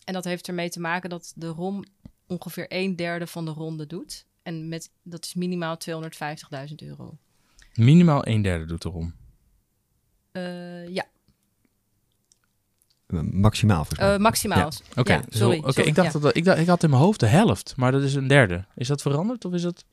En dat heeft ermee te maken dat de ROM ongeveer een derde van de ronde doet. En met, dat is minimaal 250.000 euro. Minimaal een derde doet erom. Eh, ja, Eh, Maximaal eh, maximaal. Oké, Ja, sorry. oké, sorry, ik, dacht ja. dat, ik, dacht, ik had in mijn hoofd de helft, maar dat is een derde. Is dat veranderd of is dat...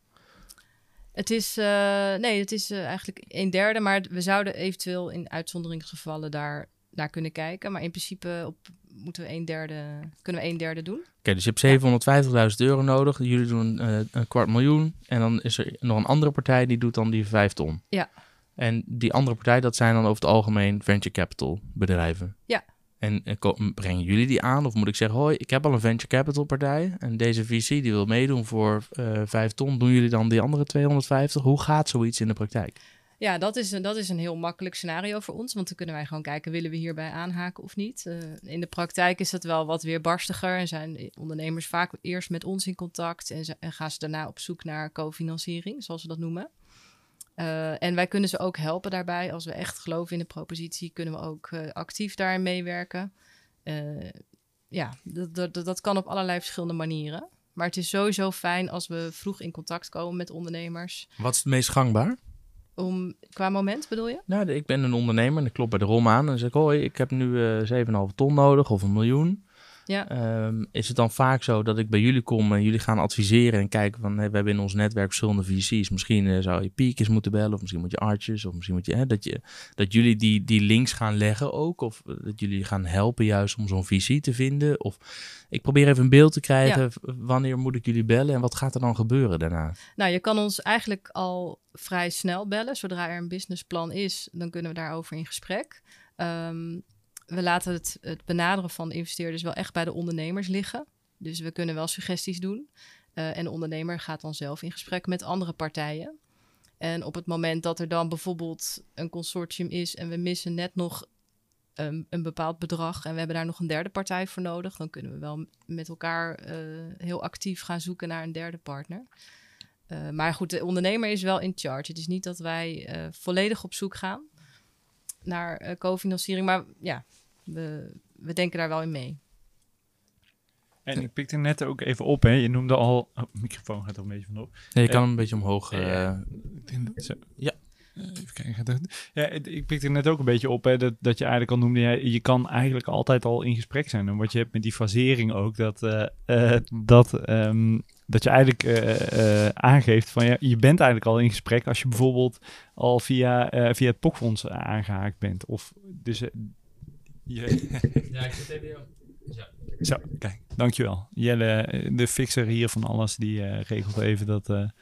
Het is, eh, nee, het is eh, eigenlijk een derde, maar we zouden eventueel in uitzonderingsgevallen daar naar kunnen kijken. Maar in principe op, moeten we een derde, kunnen we een derde doen. Oké, dus je hebt 750.000 euro nodig. Jullie doen eh, een kwart miljoen. En dan is er nog een andere partij die doet dan die vijf ton. Ja. En die andere partij, dat zijn dan over het algemeen venture capital bedrijven. Ja. En eh, brengen jullie die aan? Of moet ik zeggen, hoi, ik heb al een venture capital partij. En deze VC die wil meedoen voor eh vijf ton. Doen jullie dan die andere 250? Hoe gaat zoiets in de praktijk? Ja, dat is, een, dat is een heel makkelijk scenario voor ons. Want dan kunnen wij gewoon kijken, willen we hierbij aanhaken of niet? Eh, in de praktijk is dat wel wat weerbarstiger. En zijn ondernemers vaak eerst met ons in contact. En, ze- en gaan ze daarna op zoek naar cofinanciering, zoals we dat noemen. Eh, en wij kunnen ze ook helpen daarbij. Als we echt geloven in de propositie, kunnen we ook eh, actief daarin meewerken. Eh, ja, dat, dat, kan op allerlei verschillende manieren. Maar het is sowieso fijn als we vroeg in contact komen met ondernemers. Wat is het meest gangbaar? Om, qua moment bedoel je? Nou, ik ben een ondernemer en ik klop bij de ROM aan. En dan zeg ik, hoi, ik heb nu eh 7,5 ton nodig of een miljoen. Ja. Ehm, is het dan vaak zo dat ik bij jullie kom en jullie gaan adviseren en kijken van, hey, we hebben in ons netwerk verschillende VC's. Misschien eh, zou je Peak eens moeten bellen of misschien moet je Arches of misschien moet je, hè, dat, je dat jullie die, die links gaan leggen ook of dat jullie gaan helpen juist om zo'n VC te vinden. Of ik probeer even een beeld te krijgen, wanneer moet ik jullie bellen en wat gaat er dan gebeuren daarna? Nou, je kan ons eigenlijk al vrij snel bellen. Zodra er een businessplan is, dan kunnen we daarover in gesprek. Ehm, we laten het, het benaderen van de investeerders wel echt bij de ondernemers liggen. Dus we kunnen wel suggesties doen. Eh, en de ondernemer gaat dan zelf in gesprek met andere partijen. En op het moment dat er dan bijvoorbeeld een consortium is en we missen net nog een, een bepaald bedrag en we hebben daar nog een derde partij voor nodig, dan kunnen we wel met elkaar eh, heel actief gaan zoeken naar een derde partner. Uh, maar goed, de ondernemer is wel in charge. Het is niet dat wij uh, volledig op zoek gaan naar uh, cofinanciering. Maar ja, we, we denken daar wel in mee. En ik pikte net ook even op, hè. Je noemde al... Oh, microfoon gaat er een beetje vanop. Nee, je kan hem een beetje omhoog... Uh, zo. Ja. Even kijken. Ja, ik pikte net ook een beetje op hè, dat, dat je eigenlijk al noemde, ja, je kan eigenlijk altijd al in gesprek zijn. En wat je hebt met die fasering ook, dat, uh, uh, dat, um, dat je eigenlijk uh, aangeeft van ja, je bent eigenlijk al in gesprek als je bijvoorbeeld al via, via het POC-fonds aangehaakt bent. Of dus. Je... ja, ik zit even. Ja. Zo, kijk, dankjewel. Jelle, de fixer hier van alles, die regelt even dat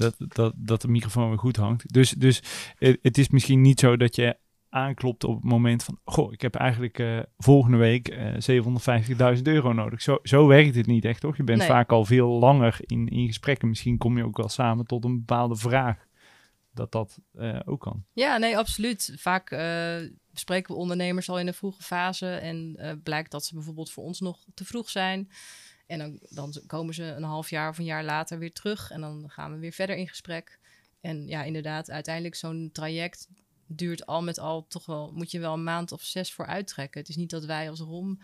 dat, dat, dat de microfoon weer goed hangt. Dus, dus het, het, is misschien niet zo dat je aanklopt op het moment van... Goh, ik heb eigenlijk uh, volgende week uh, 750.000 euro nodig. Zo, zo werkt het niet echt, toch? Je bent Nee. vaak al veel langer in, in gesprekken. Misschien kom je ook wel samen tot een bepaalde vraag. Dat dat uh, ook kan. Ja, nee, absoluut. Vaak uh, bespreken we ondernemers al in een vroege fase... en uh, blijkt dat ze bijvoorbeeld voor ons nog te vroeg zijn... En dan, dan, komen ze een half jaar of een jaar later weer terug. En dan gaan we weer verder in gesprek. En ja, inderdaad, uiteindelijk zo'n traject duurt al met al toch wel... moet je wel een maand of zes voor uittrekken. Het is niet dat wij als ROM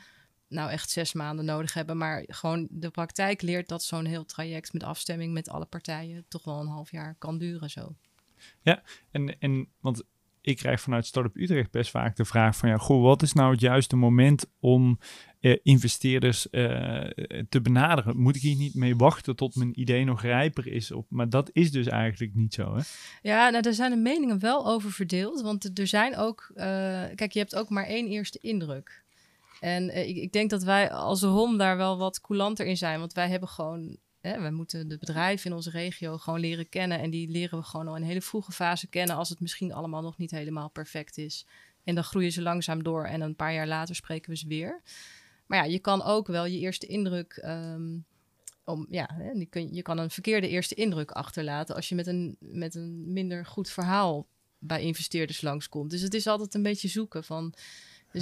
nou echt zes maanden nodig hebben. Maar gewoon de praktijk leert dat zo'n heel traject met afstemming met alle partijen... toch wel een half jaar kan duren zo. Ja, en, en want ik krijg vanuit Startup Utrecht best vaak de vraag van ja, goh, wat is nou het juiste moment om eh, investeerders eh, te benaderen? Moet ik hier niet mee wachten tot mijn idee nog rijper is? Of, maar dat is dus eigenlijk niet zo, hè? Ja, nou, daar zijn de meningen wel over verdeeld. Want er zijn ook, uh, kijk, je hebt ook maar één eerste indruk. En uh, ik, ik, denk dat wij als ROM daar wel wat coulanter in zijn. Want wij hebben gewoon We moeten de bedrijven in onze regio gewoon leren kennen. En die leren we gewoon al in een hele vroege fase kennen. Als het misschien allemaal nog niet helemaal perfect is. En dan groeien ze langzaam door. En een paar jaar later spreken we ze weer. Maar ja, je kan ook wel je eerste indruk. Um, om, ja, hè, kun, je kan een verkeerde eerste indruk achterlaten. als je met een, met een minder goed verhaal bij investeerders langskomt. Dus het is altijd een beetje zoeken van.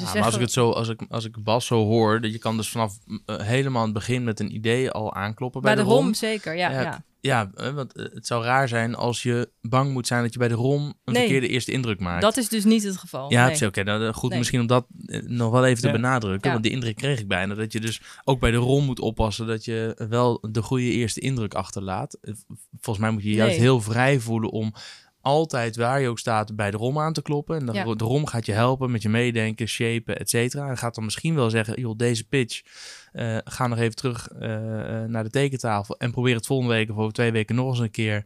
Dus ja, maar als ik het zo, als ik, als ik Bas zo hoor, dat je kan dus vanaf uh, helemaal aan het begin met een idee al aankloppen bij, bij de, de ROM. ROM. zeker, ja. Ja, ja. ja uh, want uh, het zou raar zijn als je bang moet zijn dat je bij de ROM een Nee. verkeerde eerste indruk maakt. Dat is dus niet het geval. ja, nee. oké. Okay, nou, goed, Nee. misschien om dat eh, nog wel even te benadrukken. Ja. Want de indruk kreeg ik bijna. Dat je dus ook bij de ROM moet oppassen dat je wel de goede eerste indruk achterlaat. Eh, Volgens mij moet je je juist Nee. heel vrij voelen om altijd waar je ook staat bij de ROM aan te kloppen. En de, Ja. de ROM gaat je helpen met je meedenken, shapen, et cetera. En gaat dan misschien wel zeggen, joh, deze pitch, eh, ga nog even terug eh, eh, naar de tekentafel en probeer het volgende week of over twee weken nog eens een keer.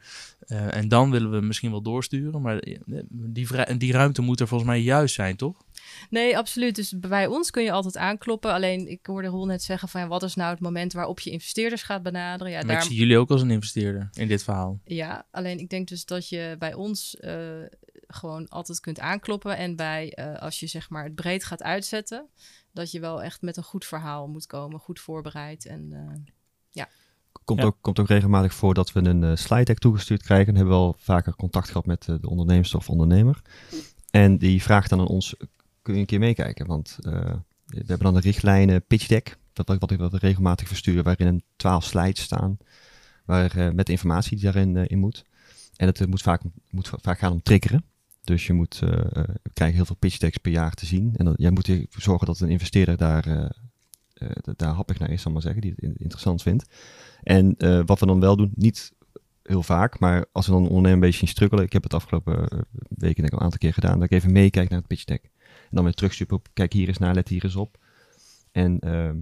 En dan willen we misschien wel doorsturen. Maar die, die ruimte moet er volgens mij juist zijn, toch? Nee, absoluut. Dus bij ons kun je altijd aankloppen. Alleen, ik hoorde Roel net zeggen van... Ja, wat is nou het moment waarop je investeerders gaat benaderen? Ja, maar daar, ik zie jullie ook als een investeerder in dit verhaal. ja, alleen ik denk dus dat je bij ons eh, gewoon altijd kunt aankloppen. En bij, eh, als je zeg maar het breed gaat uitzetten... dat je wel echt met een goed verhaal moet komen. Goed voorbereid en... eh, Komt, Ja. ook, komt ook regelmatig voor dat we een eh, slide deck toegestuurd krijgen. Dan hebben we al vaker contact gehad met de ondernemer of ondernemer. En die vraagt dan aan ons, kun je een keer meekijken? Want eh, we hebben dan een richtlijnen pitch deck, wat, ik wat regelmatig verstuur, waarin een twaalf slides staan, waar, eh, met de informatie die daarin eh, in moet. En het moet, vaak, moet va- vaak gaan om triggeren. Dus je moet, krijgen heel veel pitch decks per jaar te zien. En dan, jij moet ervoor zorgen dat een investeerder daar, eh, daar happig naar is, zal maar zeggen, die het in- interessant vindt. En wat we dan wel doen, niet heel vaak, maar als we dan een ondernemer een beetje zien struggelen, ik heb het afgelopen weken ik al een aantal keer gedaan, dat ik even meekijk naar het pitch deck. En dan weer terugsturen op, kijk hier eens naar, let hier eens op. En ehm,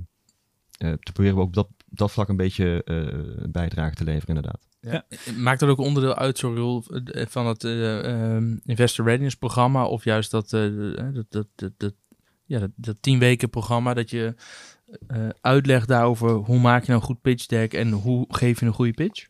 eh, te proberen we ook op dat, dat vlak een beetje eh, een bijdrage te leveren, inderdaad. Ja. Maakt dat ook onderdeel uit, sorry, eh, van het eh, ehm, Investor Readiness programma of juist dat, eh, dat, dat, dat, dat- ja, dat, dat tien weken programma dat je eh, uitlegt daarover hoe maak je nou een goed pitch deck en hoe geef je een goede pitch?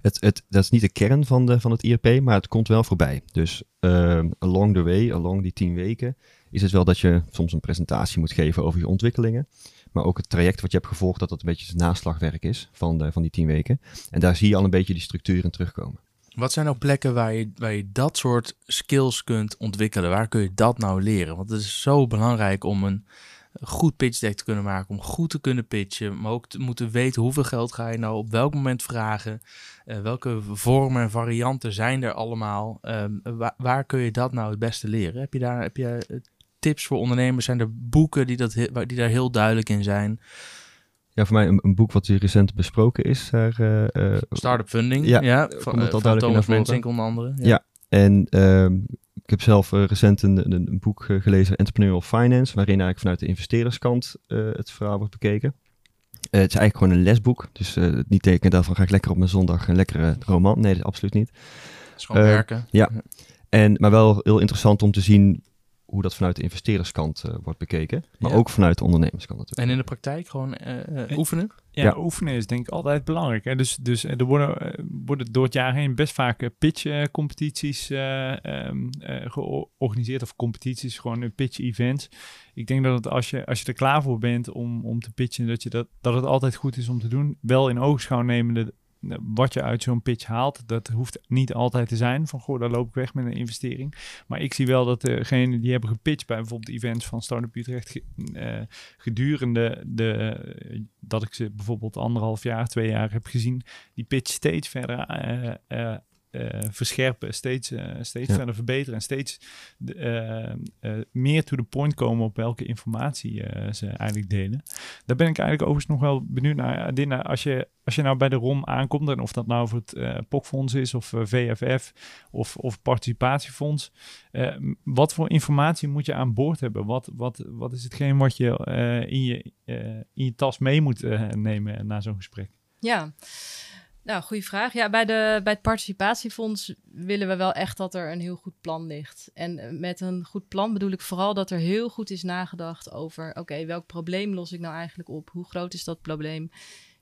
Het, het, dat is niet de kern van, de, van het IRP, maar het komt wel voorbij. Dus ehm, along the way, along die tien weken, is het wel dat je soms een presentatie moet geven over je ontwikkelingen. Maar ook het traject wat je hebt gevolgd, dat dat een beetje het naslagwerk is van, de, van die tien weken. En daar zie je al een beetje die structuur in terugkomen. Wat zijn nou plekken waar je, waar je dat soort skills kunt ontwikkelen? Waar kun je dat nou leren? Want het is zo belangrijk om een goed pitch deck te kunnen maken, om goed te kunnen pitchen, maar ook te moeten weten hoeveel geld ga je nou op welk moment vragen, Eh, welke vormen en varianten zijn er allemaal, Ehm, waar, waar kun je dat nou het beste leren? Heb je daar heb je eh, tips voor ondernemers? Zijn er boeken die, dat, die daar heel duidelijk in zijn? Ja, voor mij een, een boek wat hier recent besproken is. Daar, eh, Startup funding, Ja, ja, van, het al eh, van Thomas. Mensink onder andere. Ja. En ehm, ik heb zelf recent een, een, een boek gelezen, Entrepreneurial Finance, waarin eigenlijk vanuit de investeerderskant het verhaal wordt bekeken. Het is eigenlijk gewoon een lesboek, dus het niet tekenen daarvan ga ik lekker op mijn zondag een lekkere roman. Nee, dat is absoluut niet. Dat is gewoon werken. ja. En, maar wel heel interessant om te zien hoe dat vanuit de investeerderskant eh, wordt bekeken, maar Ja. ook vanuit de ondernemerskant natuurlijk. En in de praktijk gewoon eh, eh, oefenen? Ja, Ja. oefenen is denk ik altijd belangrijk. Hè? Dus, dus er worden, worden door het jaar heen best vaak pitch-competities georganiseerd. Of competities, gewoon pitch-events. Ik denk dat het als je, als je er klaar voor bent om, om te pitchen, dat, je dat, dat het altijd goed is om te doen. Wel in oogschouw nemende wat je uit zo'n pitch haalt. Dat hoeft niet altijd te zijn van, goh, daar loop ik weg met een investering. Maar ik zie wel dat degenen die hebben gepitcht bij bijvoorbeeld events van Startup Utrecht... eh, gedurende de, eh, dat ik ze bijvoorbeeld anderhalf jaar, twee jaar heb gezien, die pitch steeds verder eh, eh, eh, verscherpen, steeds, eh, steeds Ja. verder verbeteren en steeds de, eh, eh, meer to the point komen op welke informatie eh, ze eigenlijk delen. Daar ben ik eigenlijk overigens nog wel benieuwd naar. Adina, als je, als je nou bij de ROM aankomt, en of dat nou voor het eh POC-fonds is of eh, VFF of, of participatiefonds, eh, wat voor informatie moet je aan boord hebben? Wat, wat, wat is hetgeen wat je eh, in, je, eh, in je tas mee moet eh, nemen na zo'n gesprek? Ja, nou, goede vraag. Ja, bij, de, bij het participatiefonds willen we wel echt dat er een heel goed plan ligt. En eh, met een goed plan bedoel ik vooral dat er heel goed is nagedacht over... oké, welk probleem los ik nou eigenlijk op? Hoe groot is dat probleem?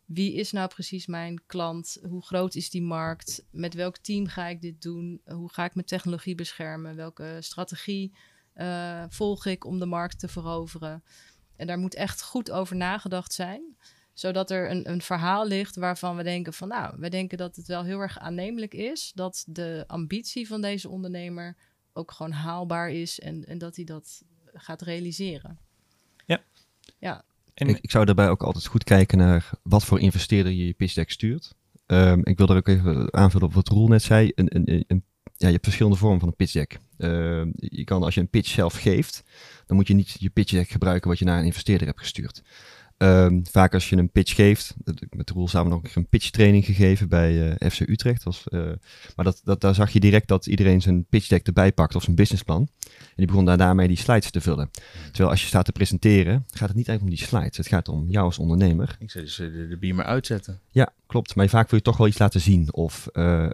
Wie is nou precies mijn klant? Hoe groot is die markt? Met welk team ga ik dit doen? Hoe ga ik mijn technologie beschermen? Welke strategie eh, volg ik om de markt te veroveren? En daar moet echt goed over nagedacht zijn zodat er een, een verhaal ligt waarvan we denken van nou, we denken dat het wel heel erg aannemelijk is dat de ambitie van deze ondernemer ook gewoon haalbaar is en, en dat hij dat gaat realiseren. En Ik, ik zou daarbij ook altijd goed kijken naar wat voor investeerder je je pitch deck stuurt. Ehm, ik wil er ook even aanvullen op wat Roel net zei. Een, een, een, een- ja, je hebt verschillende vormen van een pitch deck. Ehm, je kan als je een pitch zelf geeft, dan moet je niet je pitch deck gebruiken wat je naar een investeerder hebt gestuurd. Ehm, vaak als je een pitch geeft, met Roel samen nog een pitch training gegeven bij eh, FC Utrecht. Was, eh, maar dat, dat, daar zag je direct dat iedereen zijn pitch deck erbij pakt of zijn businessplan. En die begon daar daarmee die slides te vullen. Terwijl als je staat te presenteren, gaat het niet eigenlijk om die slides. Het gaat om jou als ondernemer. Ik zou dus de, de beamer uitzetten. Ja, klopt. Maar vaak wil je toch wel iets laten zien. Of eh,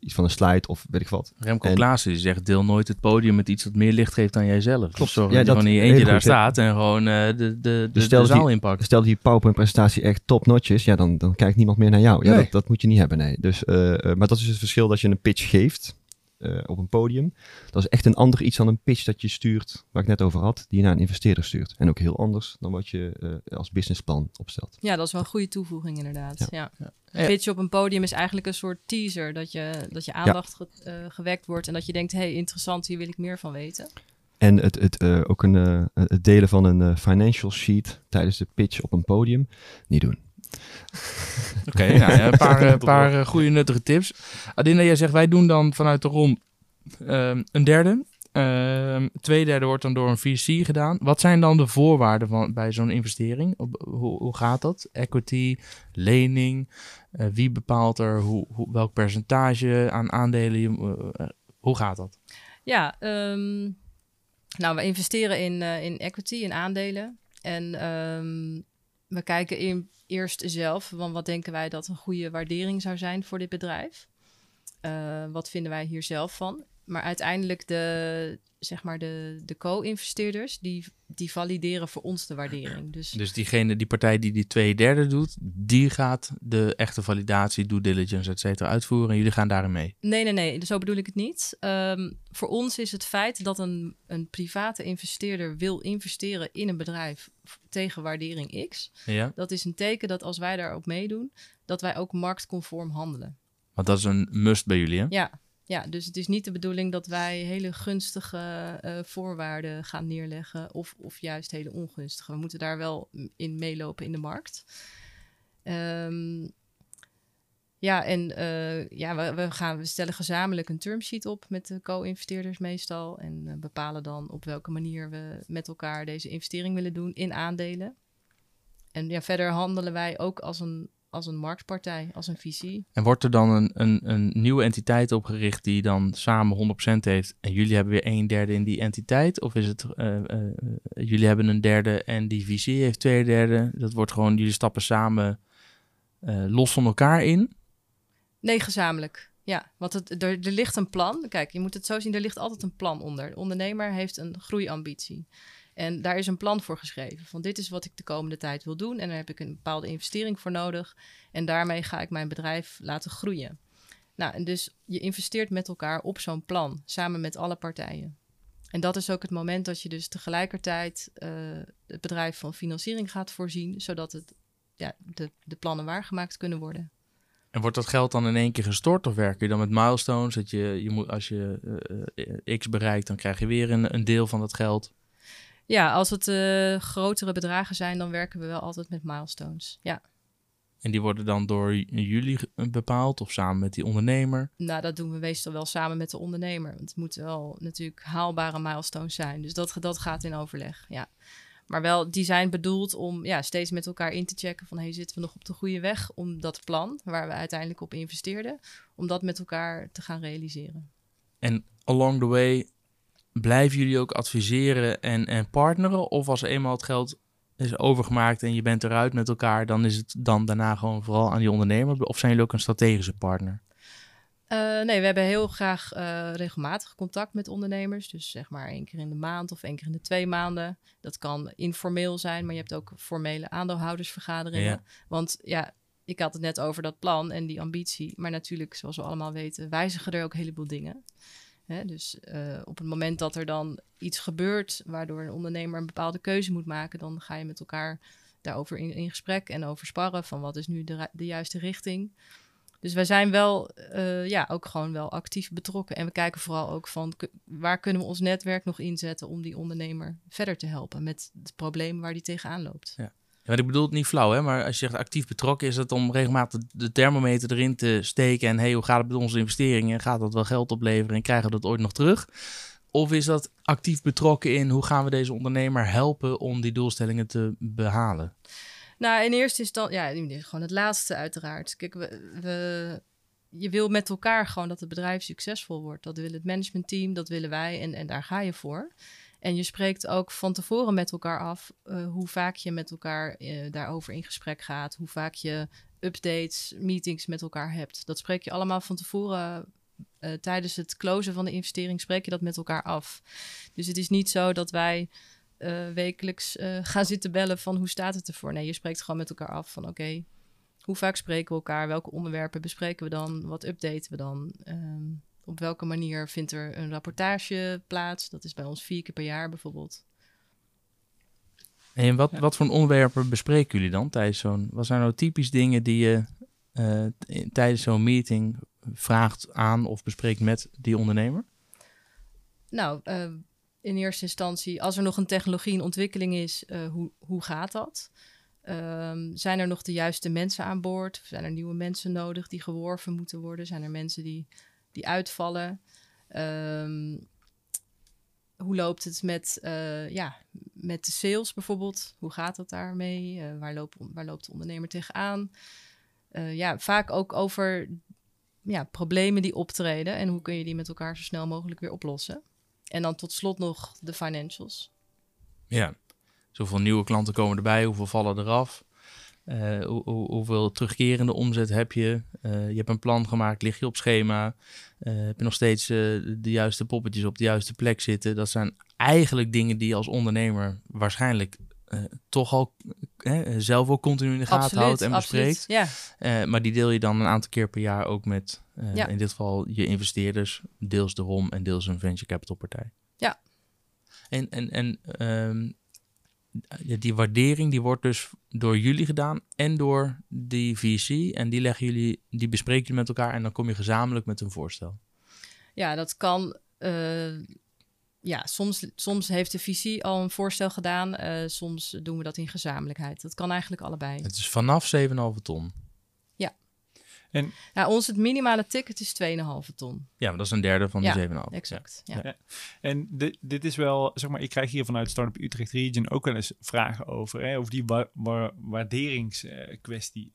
iets van een slide of weet ik wat. Remco En- Klaassen die zegt, deel nooit het podium met iets dat meer licht geeft dan jijzelf. Klopt. Dus zorg Ja, dat je gewoon in je eentje daar staat en gewoon de, de, de, Dus de, dat zaal inpakt. Stel dat die PowerPoint-presentatie echt top-notch is, ja, dan, dan kijkt niemand meer naar jou. Ja, Nee. dat, dat moet je niet hebben, nee. Dus, eh, eh, maar dat is het verschil dat je een pitch geeft eh, op een podium. Dat is echt een ander iets dan een pitch dat je stuurt, waar ik net over had, die je naar een investeerder stuurt. En ook heel anders dan wat je eh, als businessplan opstelt. Ja, dat is wel een goede toevoeging inderdaad. Ja. Ja. Een pitch op een podium is eigenlijk een soort teaser, dat je, dat je aandacht ge- gewekt wordt en dat je denkt, hey, interessant, hier wil ik meer van weten. En het, het, eh, ook een, eh, het delen van een eh, financial sheet tijdens de pitch op een podium, niet doen. Oké, nou ja, een paar, eh, paar goede nuttige tips. Adinda, jij zegt wij doen dan vanuit de ROM ehm, een derde. Ehm twee derde wordt dan door een VC gedaan. Wat zijn dan de voorwaarden van, bij zo'n investering? Op- Hoe, hoe gaat dat? Equity, lening, eh, wie bepaalt er hoe, hoe, welk percentage aan aandelen? Je, hoe gaat dat? Ja, ehm, nou, we investeren in, eh, in equity, in aandelen. En ehm, we kijken in, eerst zelf, want wat denken wij dat een goede waardering zou zijn voor dit bedrijf? Uh, wat vinden wij hier zelf van? Maar uiteindelijk de, zeg maar de, de co-investeerders, die, die valideren voor ons de waardering. Dus, dus diegene, die partij die die twee derde doet, die gaat de echte validatie, due diligence, et cetera, uitvoeren en jullie gaan daarin mee? Nee, nee, nee, zo bedoel ik het niet. Um, voor ons is het feit dat een, een private investeerder wil investeren in een bedrijf tegen waardering X, ja. dat is een teken dat als wij daarop meedoen, dat wij ook marktconform handelen. Want dat is een must bij jullie, hè? Ja, ja, dus het is niet de bedoeling dat wij hele gunstige uh, voorwaarden gaan neerleggen of, of juist hele ongunstige. We moeten daar wel in meelopen in de markt. Um, ja, en uh, ja, we, we, gaan, we stellen gezamenlijk een termsheet op met de co-investeerders meestal. En uh, bepalen dan op welke manier we met elkaar deze investering willen doen in aandelen. En ja, verder handelen wij ook als een als een marktpartij, als een visie. En wordt er dan een, een, een nieuwe entiteit opgericht die dan samen 100% heeft en jullie hebben weer een derde in die entiteit? Of is het, uh, uh, jullie hebben een derde en die visie heeft twee derde? Dat wordt gewoon, jullie stappen samen uh, los van elkaar in? Nee, gezamenlijk. Ja, want het, er, er ligt een plan. Kijk, je moet het zo zien, er ligt altijd een plan onder. De ondernemer heeft een groeiambitie. En daar is een plan voor geschreven. Van dit is wat ik de komende tijd wil doen. En daar heb ik een bepaalde investering voor nodig. En daarmee ga ik mijn bedrijf laten groeien. Nou, en dus je investeert met elkaar op zo'n plan, samen met alle partijen. En dat is ook het moment dat je dus tegelijkertijd uh, het bedrijf van financiering gaat voorzien, zodat het, ja, de, de plannen waargemaakt kunnen worden. En wordt dat geld dan in één keer gestort of werk je dan met milestones? Dat je, je moet, als je uh, X bereikt, dan krijg je weer een, een deel van dat geld? Ja, als het uh, grotere bedragen zijn, dan werken we wel altijd met milestones. Ja. En die worden dan door jullie bepaald of samen met die ondernemer? Nou, dat doen we meestal wel samen met de ondernemer. Want het moeten wel natuurlijk haalbare milestones zijn. Dus dat, dat gaat in overleg, ja. Maar wel, die zijn bedoeld om ja, steeds met elkaar in te checken van... hey, zitten we nog op de goede weg om dat plan, waar we uiteindelijk op investeerden... om dat met elkaar te gaan realiseren. En along the way blijven jullie ook adviseren en, en partneren? Of als eenmaal het geld is overgemaakt en je bent eruit met elkaar, dan is het dan daarna gewoon vooral aan die ondernemer? Of zijn jullie ook een strategische partner? Uh, nee, we hebben heel graag uh, regelmatig contact met ondernemers. Dus zeg maar één keer in de maand of één keer in de twee maanden. Dat kan informeel zijn, maar je hebt ook formele aandeelhoudersvergaderingen. Ja. Want ja, ik had het net over dat plan en die ambitie. Maar natuurlijk, zoals we allemaal weten, wijzigen er ook een heleboel dingen. Hè, dus uh, op het moment dat er dan iets gebeurt waardoor een ondernemer een bepaalde keuze moet maken, dan ga je met elkaar daarover in, gesprek en over sparren van wat is nu de, de juiste richting. Dus wij zijn wel, uh, ja, ook gewoon wel actief betrokken. En we kijken vooral ook van waar kunnen we ons netwerk nog inzetten om die ondernemer verder te helpen met het probleem waar die tegenaan loopt. Ja. Ik bedoel het niet flauw, hè? maar als je zegt actief betrokken, is het om regelmatig de thermometer erin te steken. En hey, hoe gaat het met onze investeringen? Gaat dat wel geld opleveren en krijgen we dat ooit nog terug? Of is dat actief betrokken in hoe gaan we deze ondernemer helpen om die doelstellingen te behalen? Nou, in eerste instantie, ja, gewoon het laatste uiteraard. Kijk, we, we, je wil met elkaar gewoon dat het bedrijf succesvol wordt. Dat wil het managementteam, dat willen wij en, en daar ga je voor. En je spreekt ook van tevoren met elkaar af uh, hoe vaak je met elkaar uh, daarover in gesprek gaat, hoe vaak je updates, meetings met elkaar hebt. Dat spreek je allemaal van tevoren uh, tijdens het closen van de investering, spreek je dat met elkaar af. Dus het is niet zo dat wij wekelijks gaan zitten bellen van hoe staat het ervoor. Nee, je spreekt gewoon met elkaar af van oké, hoe vaak spreken we elkaar, welke onderwerpen bespreken we dan, wat updaten we dan. Um, op welke manier vindt er een rapportage plaats? Dat is bij ons vier keer per jaar bijvoorbeeld. En wat, wat voor onderwerpen bespreken jullie dan tijdens zo'n... Wat zijn nou typisch dingen die je uh, tijdens zo'n meeting vraagt aan of bespreekt met die ondernemer? Nou, uh, in eerste instantie, als er nog een technologie in ontwikkeling is, uh, hoe, hoe gaat dat? Um, zijn er nog de juiste mensen aan boord? Zijn er nieuwe mensen nodig die geworven moeten worden? Zijn er mensen die die uitvallen. Um, hoe loopt het met, uh, ja, met de sales bijvoorbeeld? Hoe gaat het daarmee? Uh, waar, loopt, waar loopt de ondernemer tegenaan? Uh, ja, vaak ook over ja, problemen die optreden en hoe kun je die met elkaar zo snel mogelijk weer oplossen. En dan tot slot nog de financials. Ja, zoveel nieuwe klanten komen erbij, hoeveel vallen eraf? Eh, hoe, hoe- hoeveel terugkerende omzet heb je? Eh, je hebt een plan gemaakt, lig je op schema? Eh, heb je nog steeds eh, de juiste poppetjes op de juiste plek zitten? Dat zijn eigenlijk dingen die je als ondernemer waarschijnlijk toch al zelf ook continu in de gaten houdt en bespreekt. Ja, Eh, maar die deel je dan een aantal keer per jaar ook met, Ja. in dit geval, je investeerders, deels de ROM en deels een venture capital partij. Ja. En, en, en ehm, ja, die waardering die wordt dus door jullie gedaan en door die VC. En die leggen jullie, die bespreken jullie met elkaar en dan kom je gezamenlijk met een voorstel. ja dat kan. eh, ja, soms, soms heeft de visie al een voorstel gedaan. eh, soms doen we dat in gezamenlijkheid. Dat kan eigenlijk allebei. Het is vanaf 7,5 ton. Ja, ons het minimale ticket is 2,5 ton. Ja, maar dat is een derde van Ja, die 7,5. Exact. Ja. Ja. En dit, dit is wel, zeg maar, ik krijg hier vanuit Startup Utrecht Region ook wel eens vragen over, hè, over die wa wa waarderingskwestie.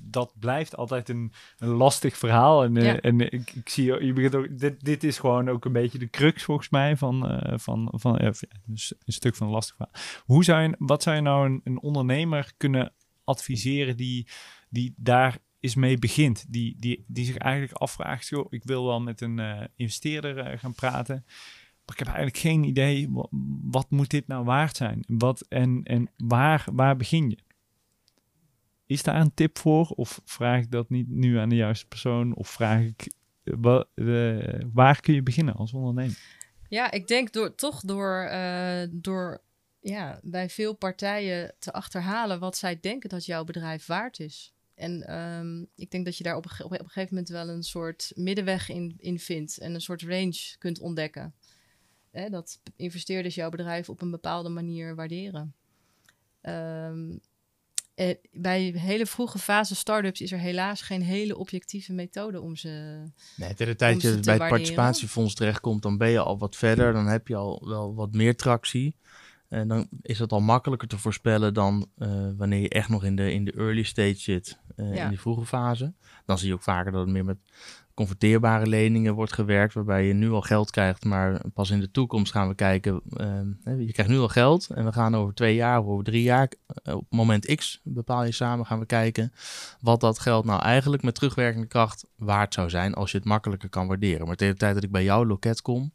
Dat blijft altijd een, een lastig verhaal. En, eh, Ja. en ik, ik zie, je begint ook, dit, dit is gewoon ook een beetje de crux volgens mij van, eh, van, van eh, ja, een, s- een stuk van een lastig verhaal. Hoe zou je, wat zou je nou een, een ondernemer kunnen adviseren die, die daar is mee begint. Die, die, die zich eigenlijk afvraagt, joh, ik wil wel met een eh, investeerder eh, gaan praten. Maar ik heb eigenlijk geen idee, wat, moet dit nou waard zijn? Wat, en en waar, waar begin je? Is daar een tip voor? Of vraag ik dat niet nu aan de juiste persoon? Of vraag ik, eh, wa- waar kun je beginnen als ondernemer? Ja, ik denk door, toch door, door ja, bij veel partijen te achterhalen wat zij denken dat jouw bedrijf waard is. En ehm, ik denk dat je daar op een, op een gegeven moment wel een soort middenweg in, in vindt en een soort range kunt ontdekken. Hè, dat investeerders jouw bedrijf op een bepaalde manier waarderen. Ehm, eh, bij hele vroege fase start-ups is er helaas geen hele objectieve methode om ze Nee, tegen de tijd je bij het waarderen. participatiefonds terechtkomt, dan ben je al wat verder. Dan heb je al wel wat meer tractie. En dan is het al makkelijker te voorspellen dan eh, wanneer je echt nog in de, in de early stage zit, eh, Ja. in die vroege fase. Dan zie je ook vaker dat het meer met converteerbare leningen wordt gewerkt, waarbij je nu al geld krijgt, maar pas in de toekomst gaan we kijken. ehm, je krijgt nu al geld en we gaan over twee jaar of over drie jaar, eh, op moment X bepaal je samen, gaan we kijken wat dat geld nou eigenlijk met terugwerkende kracht waard zou zijn als je het makkelijker kan waarderen. Maar tegen de tijd dat ik bij jouw loket kom,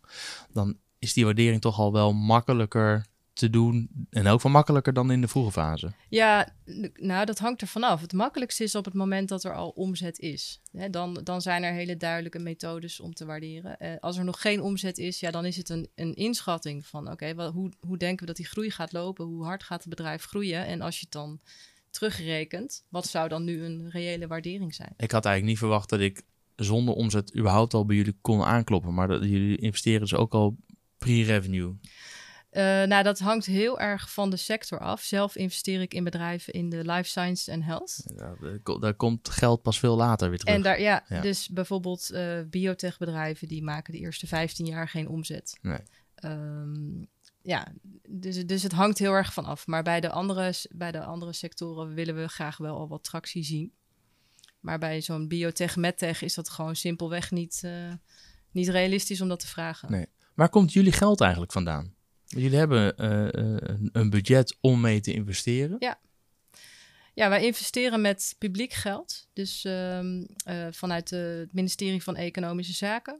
dan is die waardering toch al wel makkelijker te doen en ook wel makkelijker dan in de vroege fase. Ja, nou, dat hangt er vanaf. Het makkelijkste is op het moment dat er al omzet is. Hè, dan, dan zijn er hele duidelijke methodes om te waarderen. Eh, als er nog geen omzet is, ja, dan is het een, een inschatting van... oké, wel, hoe, hoe denken we dat die groei gaat lopen? Hoe hard gaat het bedrijf groeien? En als je het dan terugrekent, wat zou dan nu een reële waardering zijn? Ik had eigenlijk niet verwacht dat ik zonder omzet überhaupt al bij jullie kon aankloppen, maar dat jullie investeren dus ook al pre-revenue. Eh, nou, dat hangt heel erg van de sector af. Zelf investeer ik in bedrijven in de life science en health. Ja, daar ko- daar komt geld pas veel later weer terug. En daar, ja, Ja. dus bijvoorbeeld eh biotechbedrijven die maken de eerste 15 jaar geen omzet. Nee. Ehm, ja, dus, dus het hangt heel erg van af. Maar bij de, andere, bij de andere sectoren willen we graag wel al wat tractie zien. Maar bij zo'n biotech, medtech is dat gewoon simpelweg niet, eh, niet realistisch om dat te vragen. Nee. Waar komt jullie geld eigenlijk vandaan? Jullie hebben eh, eh, een- budget om mee te investeren. Ja, wij investeren met publiek geld. Dus ehm, eh, vanuit het ministerie van Economische Zaken,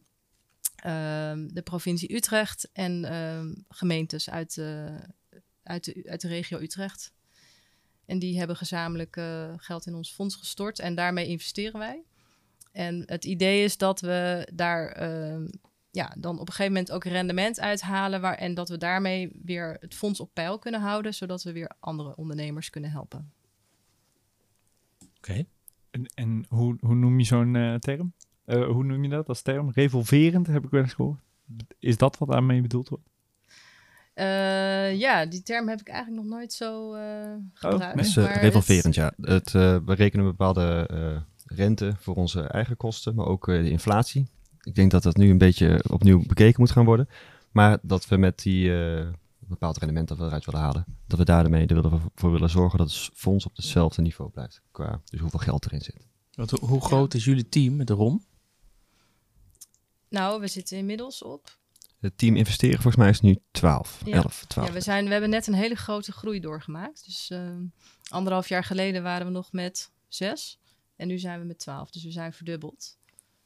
ehm, de provincie Utrecht en ehm, gemeentes uit, de uit, de, uit de regio Utrecht. En die hebben gezamenlijk geld in ons fonds gestort en daarmee investeren wij. En het idee is dat we daar ja, dan op een gegeven moment ook rendement uithalen. Waar, en dat we daarmee weer het fonds op peil kunnen houden, zodat we weer andere ondernemers kunnen helpen. Oké. En, en hoe, hoe noem je zo'n eh, term? Eh, hoe noem je dat als term? Revolverend heb ik wel eens gehoord. Is dat wat daarmee bedoeld wordt? Eh, ja, die term heb ik eigenlijk nog nooit zo eh gebruikt. nee? Maar revolverend, het- ja. Het, eh, we rekenen bepaalde eh, rente voor onze eigen kosten, maar ook eh, de inflatie. Ik denk dat dat nu een beetje opnieuw bekeken moet gaan worden. Maar dat we met die eh, bepaald rendement dat we eruit willen halen, dat we daarmee er willen voor willen zorgen dat het fonds op hetzelfde niveau blijft. Qua dus hoeveel geld erin zit. Want hoe- hoe groot is jullie team met de ROM? Nou, we zitten inmiddels op Het team investeren volgens mij is nu 12, Ja. 11, 12. Ja, we, zijn, we hebben net een hele grote groei doorgemaakt. Dus eh, anderhalf jaar geleden waren we nog met zes. En nu zijn we met twaalf. Dus we zijn verdubbeld.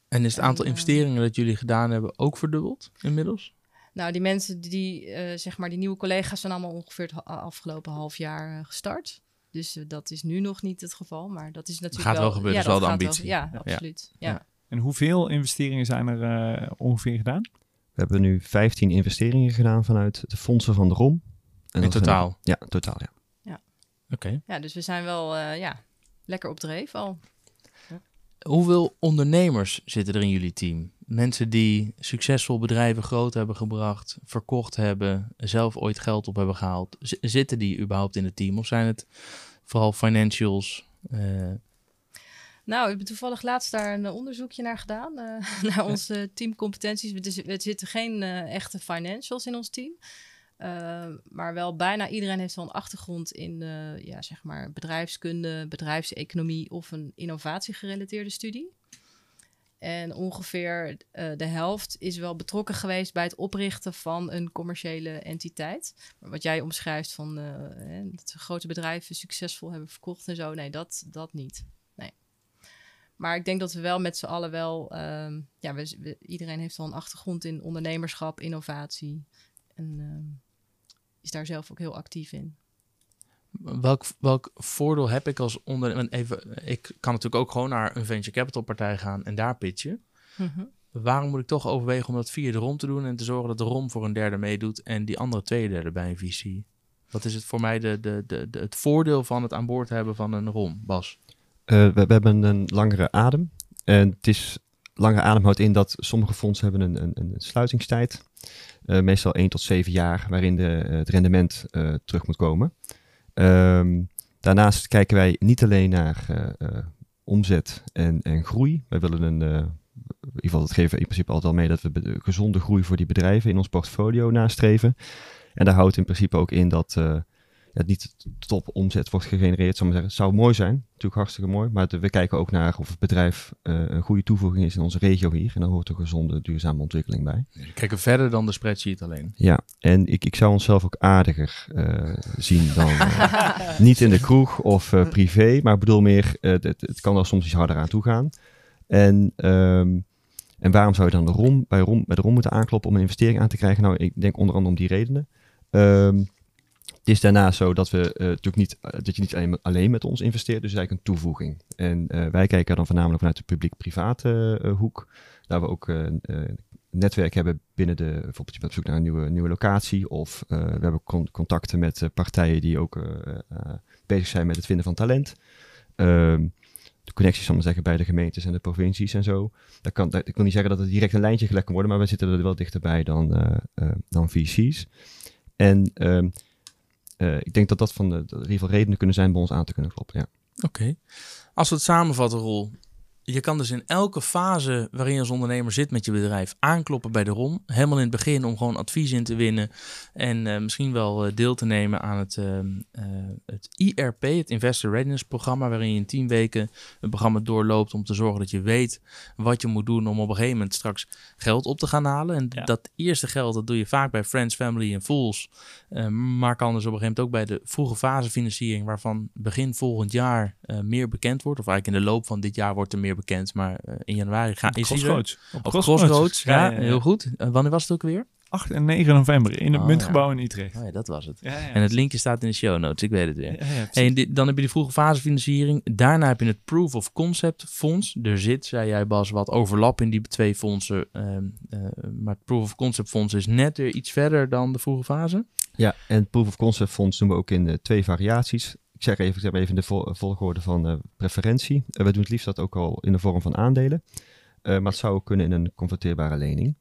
En is het En, aantal investeringen dat jullie gedaan hebben ook verdubbeld inmiddels? Nou, die mensen, die, eh, zeg maar, die nieuwe collega's zijn allemaal ongeveer het afgelopen half jaar eh, gestart. Dus eh, dat is nu nog niet het geval. Maar dat is natuurlijk Gaat wel gebeuren, ja, is wel dat de ambitie. ja, Ja. absoluut. Ja. Ja. En hoeveel investeringen zijn er eh, ongeveer gedaan? We hebben nu 15 investeringen gedaan vanuit de fondsen van de ROM. En In dat totaal? ja, totaal, ja. Oké. Ja, dus we zijn wel eh, ja, lekker op dreef al. Hoeveel ondernemers zitten er in jullie team? Mensen die succesvol bedrijven groot hebben gebracht, verkocht hebben, zelf ooit geld op hebben gehaald. Z- zitten die überhaupt in het team? Of zijn het vooral financials? Eh, Nou, ik heb toevallig laatst daar een onderzoekje naar gedaan. eh, naar onze teamcompetenties. Dus er zitten geen eh, echte financials in ons team. Eh, maar wel bijna iedereen heeft wel een achtergrond in ja, zeg maar bedrijfskunde, bedrijfseconomie of een innovatiegerelateerde studie. En ongeveer eh, de helft is wel betrokken geweest bij het oprichten van een commerciële entiteit. Maar wat jij omschrijft van eh, hè, dat grote bedrijven succesvol hebben verkocht en zo, nee, dat, dat niet. Nee. Maar ik denk dat we wel met z'n allen wel, ehm, ja, we- iedereen heeft wel een achtergrond in ondernemerschap, innovatie. En ehm, is daar zelf ook heel actief in. welk, welk voordeel heb ik als ondernemer? Even, ik kan natuurlijk ook gewoon naar een venture capital partij gaan en daar pitchen. Waarom moet ik toch overwegen om dat via de ROM te doen en te zorgen dat de ROM voor een derde meedoet en die andere twee derde bij een VC? Wat is het voor mij de, de, de, de- het voordeel van het aan boord hebben van een ROM, Bas? Eh, we, we hebben een langere adem. En het is, langere adem houdt in dat sommige fondsen hebben een, een, een sluitingstijd. Eh, meestal 1 tot 7 jaar, waarin de, eh, het rendement eh, terug moet komen. Ehm, daarnaast kijken wij niet alleen naar omzet en, en groei. Wij willen een, in ieder geval dat geven we in principe altijd al mee, dat we gezonde groei voor die bedrijven in ons portfolio nastreven. En daar houdt in principe ook in dat het niet top omzet wordt gegenereerd. Zou maar zeggen. Het zou mooi zijn, natuurlijk hartstikke mooi. Maar de- we kijken ook naar of het bedrijf eh, een goede toevoeging is in onze regio hier. En daar hoort een gezonde, duurzame ontwikkeling bij. Kijken verder dan de spreadsheet alleen. Ja, en ik, ik zou onszelf ook aardiger eh, zien dan eh, niet in de kroeg of eh, privé. Maar ik bedoel meer, eh, het, het kan er soms iets harder aan toe gaan. En, ehm, en waarom zou je dan de ROM, bij, ROM, bij de ROM moeten aankloppen om een investering aan te krijgen? Nou, ik denk onder andere om die redenen. Ehm, het is daarnaast zo dat, we, eh, natuurlijk niet, eh, dat je niet alleen, alleen met ons investeert, dus eigenlijk een toevoeging. En eh, wij kijken dan voornamelijk vanuit de publiek-private hoek. Daar we ook eh, netwerk hebben binnen de, bijvoorbeeld je bent op zoek naar een nieuwe, nieuwe locatie. Of we hebben con- contacten met partijen die ook bezig zijn met het vinden van talent. Ehm, de connecties, zal ik zeggen, bij de gemeentes en de provincies en zo. Dat kan, ik wil niet zeggen dat het direct een lijntje gelegd kan worden, maar we zitten er wel dichterbij dan, dan VC's. En ehm, eh, ik denk dat dat van de, de redenen kunnen zijn bij ons aan te kunnen kloppen. Ja. Oké. Als we het samenvatten, Rol. Je kan dus in elke fase waarin je als ondernemer zit met je bedrijf aankloppen bij de ROM. Helemaal in het begin om gewoon advies in te winnen. En eh, misschien wel eh, deel te nemen aan het, ehm, eh, het IRP, het Investor Readiness Programma. Waarin je in tien weken een programma doorloopt om te zorgen dat je weet wat je moet doen om op een gegeven moment straks geld op te gaan halen. En Ja. dat eerste geld, dat doe je vaak bij Friends, Family en Fools. Eh, maar kan dus op een gegeven moment ook bij de vroege fase financiering, waarvan begin volgend jaar meer bekend wordt. Of eigenlijk in de loop van dit jaar wordt er meer bekend. Maar eh, in januari gaan is. Crossroads. Op Crossroads, ja, heel goed. Eh, wanneer was het ook weer? 8 en 9 november in het Oh, Muntgebouw in Utrecht. Oh ja, dat was het. Ja, ja. En het linkje staat in de show notes, ik weet het weer. En dit- dan heb je die vroege fase financiering. Daarna heb je het Proof of Concept fonds. Er zit, zei jij Bas, wat overlap in die twee fondsen. Ehm, eh, maar het Proof of Concept fonds is net weer iets verder dan de vroege fase. Ja, en het Proof of Concept Fonds doen we ook in twee variaties. Ik zeg even, ik zeg even de vol- volgorde van eh, preferentie. Eh, we doen het liefst dat ook al in de vorm van aandelen. Eh, maar het zou ook kunnen in een converteerbare lening.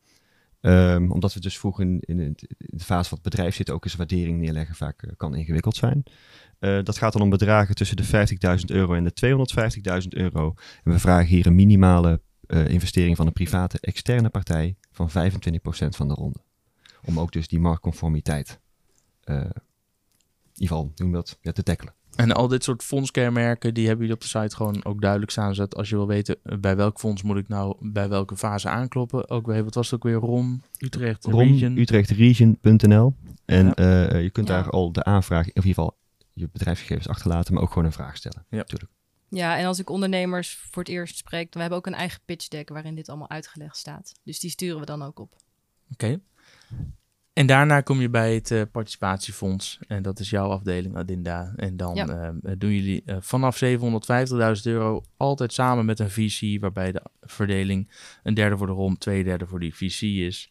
Ehm, omdat we dus vroeg in, in, in de fase van het bedrijf zitten, ook eens waardering neerleggen vaak kan ingewikkeld zijn. Dat gaat dan om bedragen tussen de 50.000 euro en de 250.000 euro. En we vragen hier een minimale investering van een private externe partij van 25% van de ronde. Om ook dus die marktconformiteit in ieder geval we dat, ja, te tackelen. En al dit soort fondskenmerken, die hebben jullie op de site gewoon ook duidelijk staan. Zodat als je wil weten eh, bij welk fonds moet ik nou bij welke fase aankloppen. Ook weer, wat was het ook weer? ROM, Utrecht, Region. RomUtrechtRegion.nl. En Ja. eh, je kunt Ja. daar al de aanvraag, of in ieder geval je bedrijfsgegevens achterlaten, maar ook gewoon een vraag stellen. Ja. Natuurlijk. Ja, en als ik ondernemers voor het eerst spreek, we hebben ook een eigen pitch deck waarin dit allemaal uitgelegd staat. Dus die sturen we dan ook op. Oké. En daarna kom je bij het eh, participatiefonds. En dat is jouw afdeling, Adinda. En dan Ja. eh, doen jullie eh, vanaf 750.000 euro altijd samen met een VC. Waarbij de verdeling een derde voor de ROM, twee derde voor die VC is.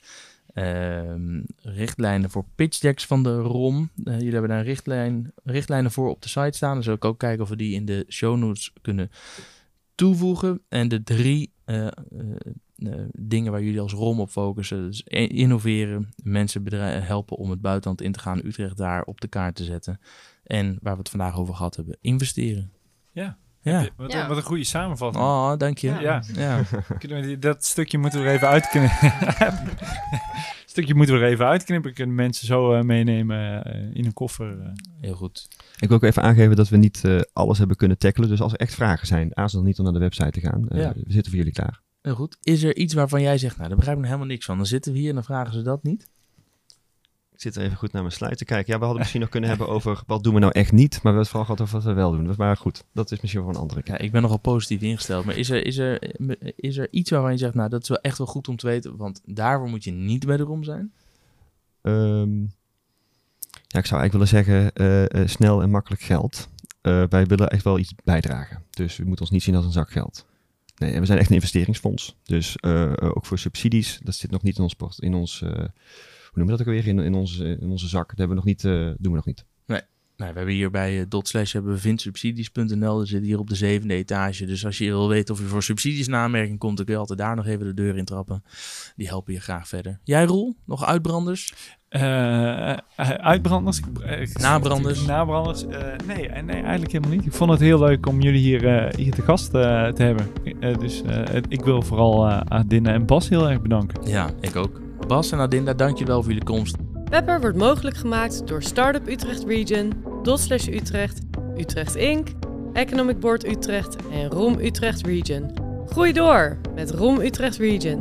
Ehm, richtlijnen voor pitch decks van de ROM. Jullie hebben daar een richtlijn, richtlijnen voor op de site staan. Dan zal ik ook kijken of we die in de show notes kunnen toevoegen. En de drie dingen waar jullie als ROM op focussen. Dus innoveren, mensen bedrijven helpen om het buitenland in te gaan, Utrecht daar op de kaart te zetten. En waar we het vandaag over gehad hebben, investeren. Ja. Ja. Wat, Ja. wat een goede samenvatting. Oh, dank je. Ja. Ja. Dat stukje moeten we er even uitknippen. stukje moeten we er even uitknippen. Kunnen mensen zo eh, meenemen eh, in een koffer. eh. Heel goed. Ik wil ook even aangeven dat we niet eh, alles hebben kunnen tackelen. Dus als er echt vragen zijn, aarzel niet om naar de website te gaan. Eh, Ja. We zitten voor jullie klaar. Heel goed. Is er iets waarvan jij zegt, nou, daar begrijp ik nog helemaal niks van. Dan zitten we hier en dan vragen ze dat niet. Ik zit er even goed naar mijn slide te kijken. Ja, we hadden misschien nog kunnen hebben over wat doen we nou echt niet. Maar we hebben het vooral gehad over wat we wel doen. Maar goed, dat is misschien voor een andere keer. Ja, ik ben nogal positief ingesteld. Maar is er, is, er, is er iets waarvan je zegt, nou, dat is wel echt wel goed om te weten. Want daarvoor moet je niet bij de ROM zijn. Ehm, ja, ik zou eigenlijk willen zeggen eh, eh, snel en makkelijk geld. Eh, wij willen echt wel iets bijdragen. Dus we moeten ons niet zien als een zak geld. Nee, we zijn echt een investeringsfonds. Dus eh, eh, ook voor subsidies, dat zit nog niet in ons, port- in ons eh, hoe noemen we dat ook weer, in, in, onze, in onze zak. Dat hebben we nog niet, eh, doen we nog niet. Nou, we hebben hier bij eh, dot slash hebben we vindsubsidies.nl. Dat zit hier op de zevende etage. Dus als je wil weten of je voor subsidies in aanmerking komt, dan kun je altijd daar nog even de deur in trappen. Die helpen je graag verder. Jij, Roel? Nog uitbranders? Eh, eh, uitbranders? Nabranders? Nabranders? eh, nee, nee, eigenlijk helemaal niet. Ik vond het heel leuk om jullie hier, eh, hier te gast eh, te hebben. Eh, dus eh, ik wil vooral eh Adinne en Bas heel erg bedanken. Ja, ik ook. Bas en Adinda, dank je wel voor jullie komst. Pepper wordt mogelijk gemaakt door Startup Utrecht Region, Dotslash Utrecht, Utrecht Inc., Economic Board Utrecht en ROM Utrecht Region. Groei door met ROM Utrecht Region.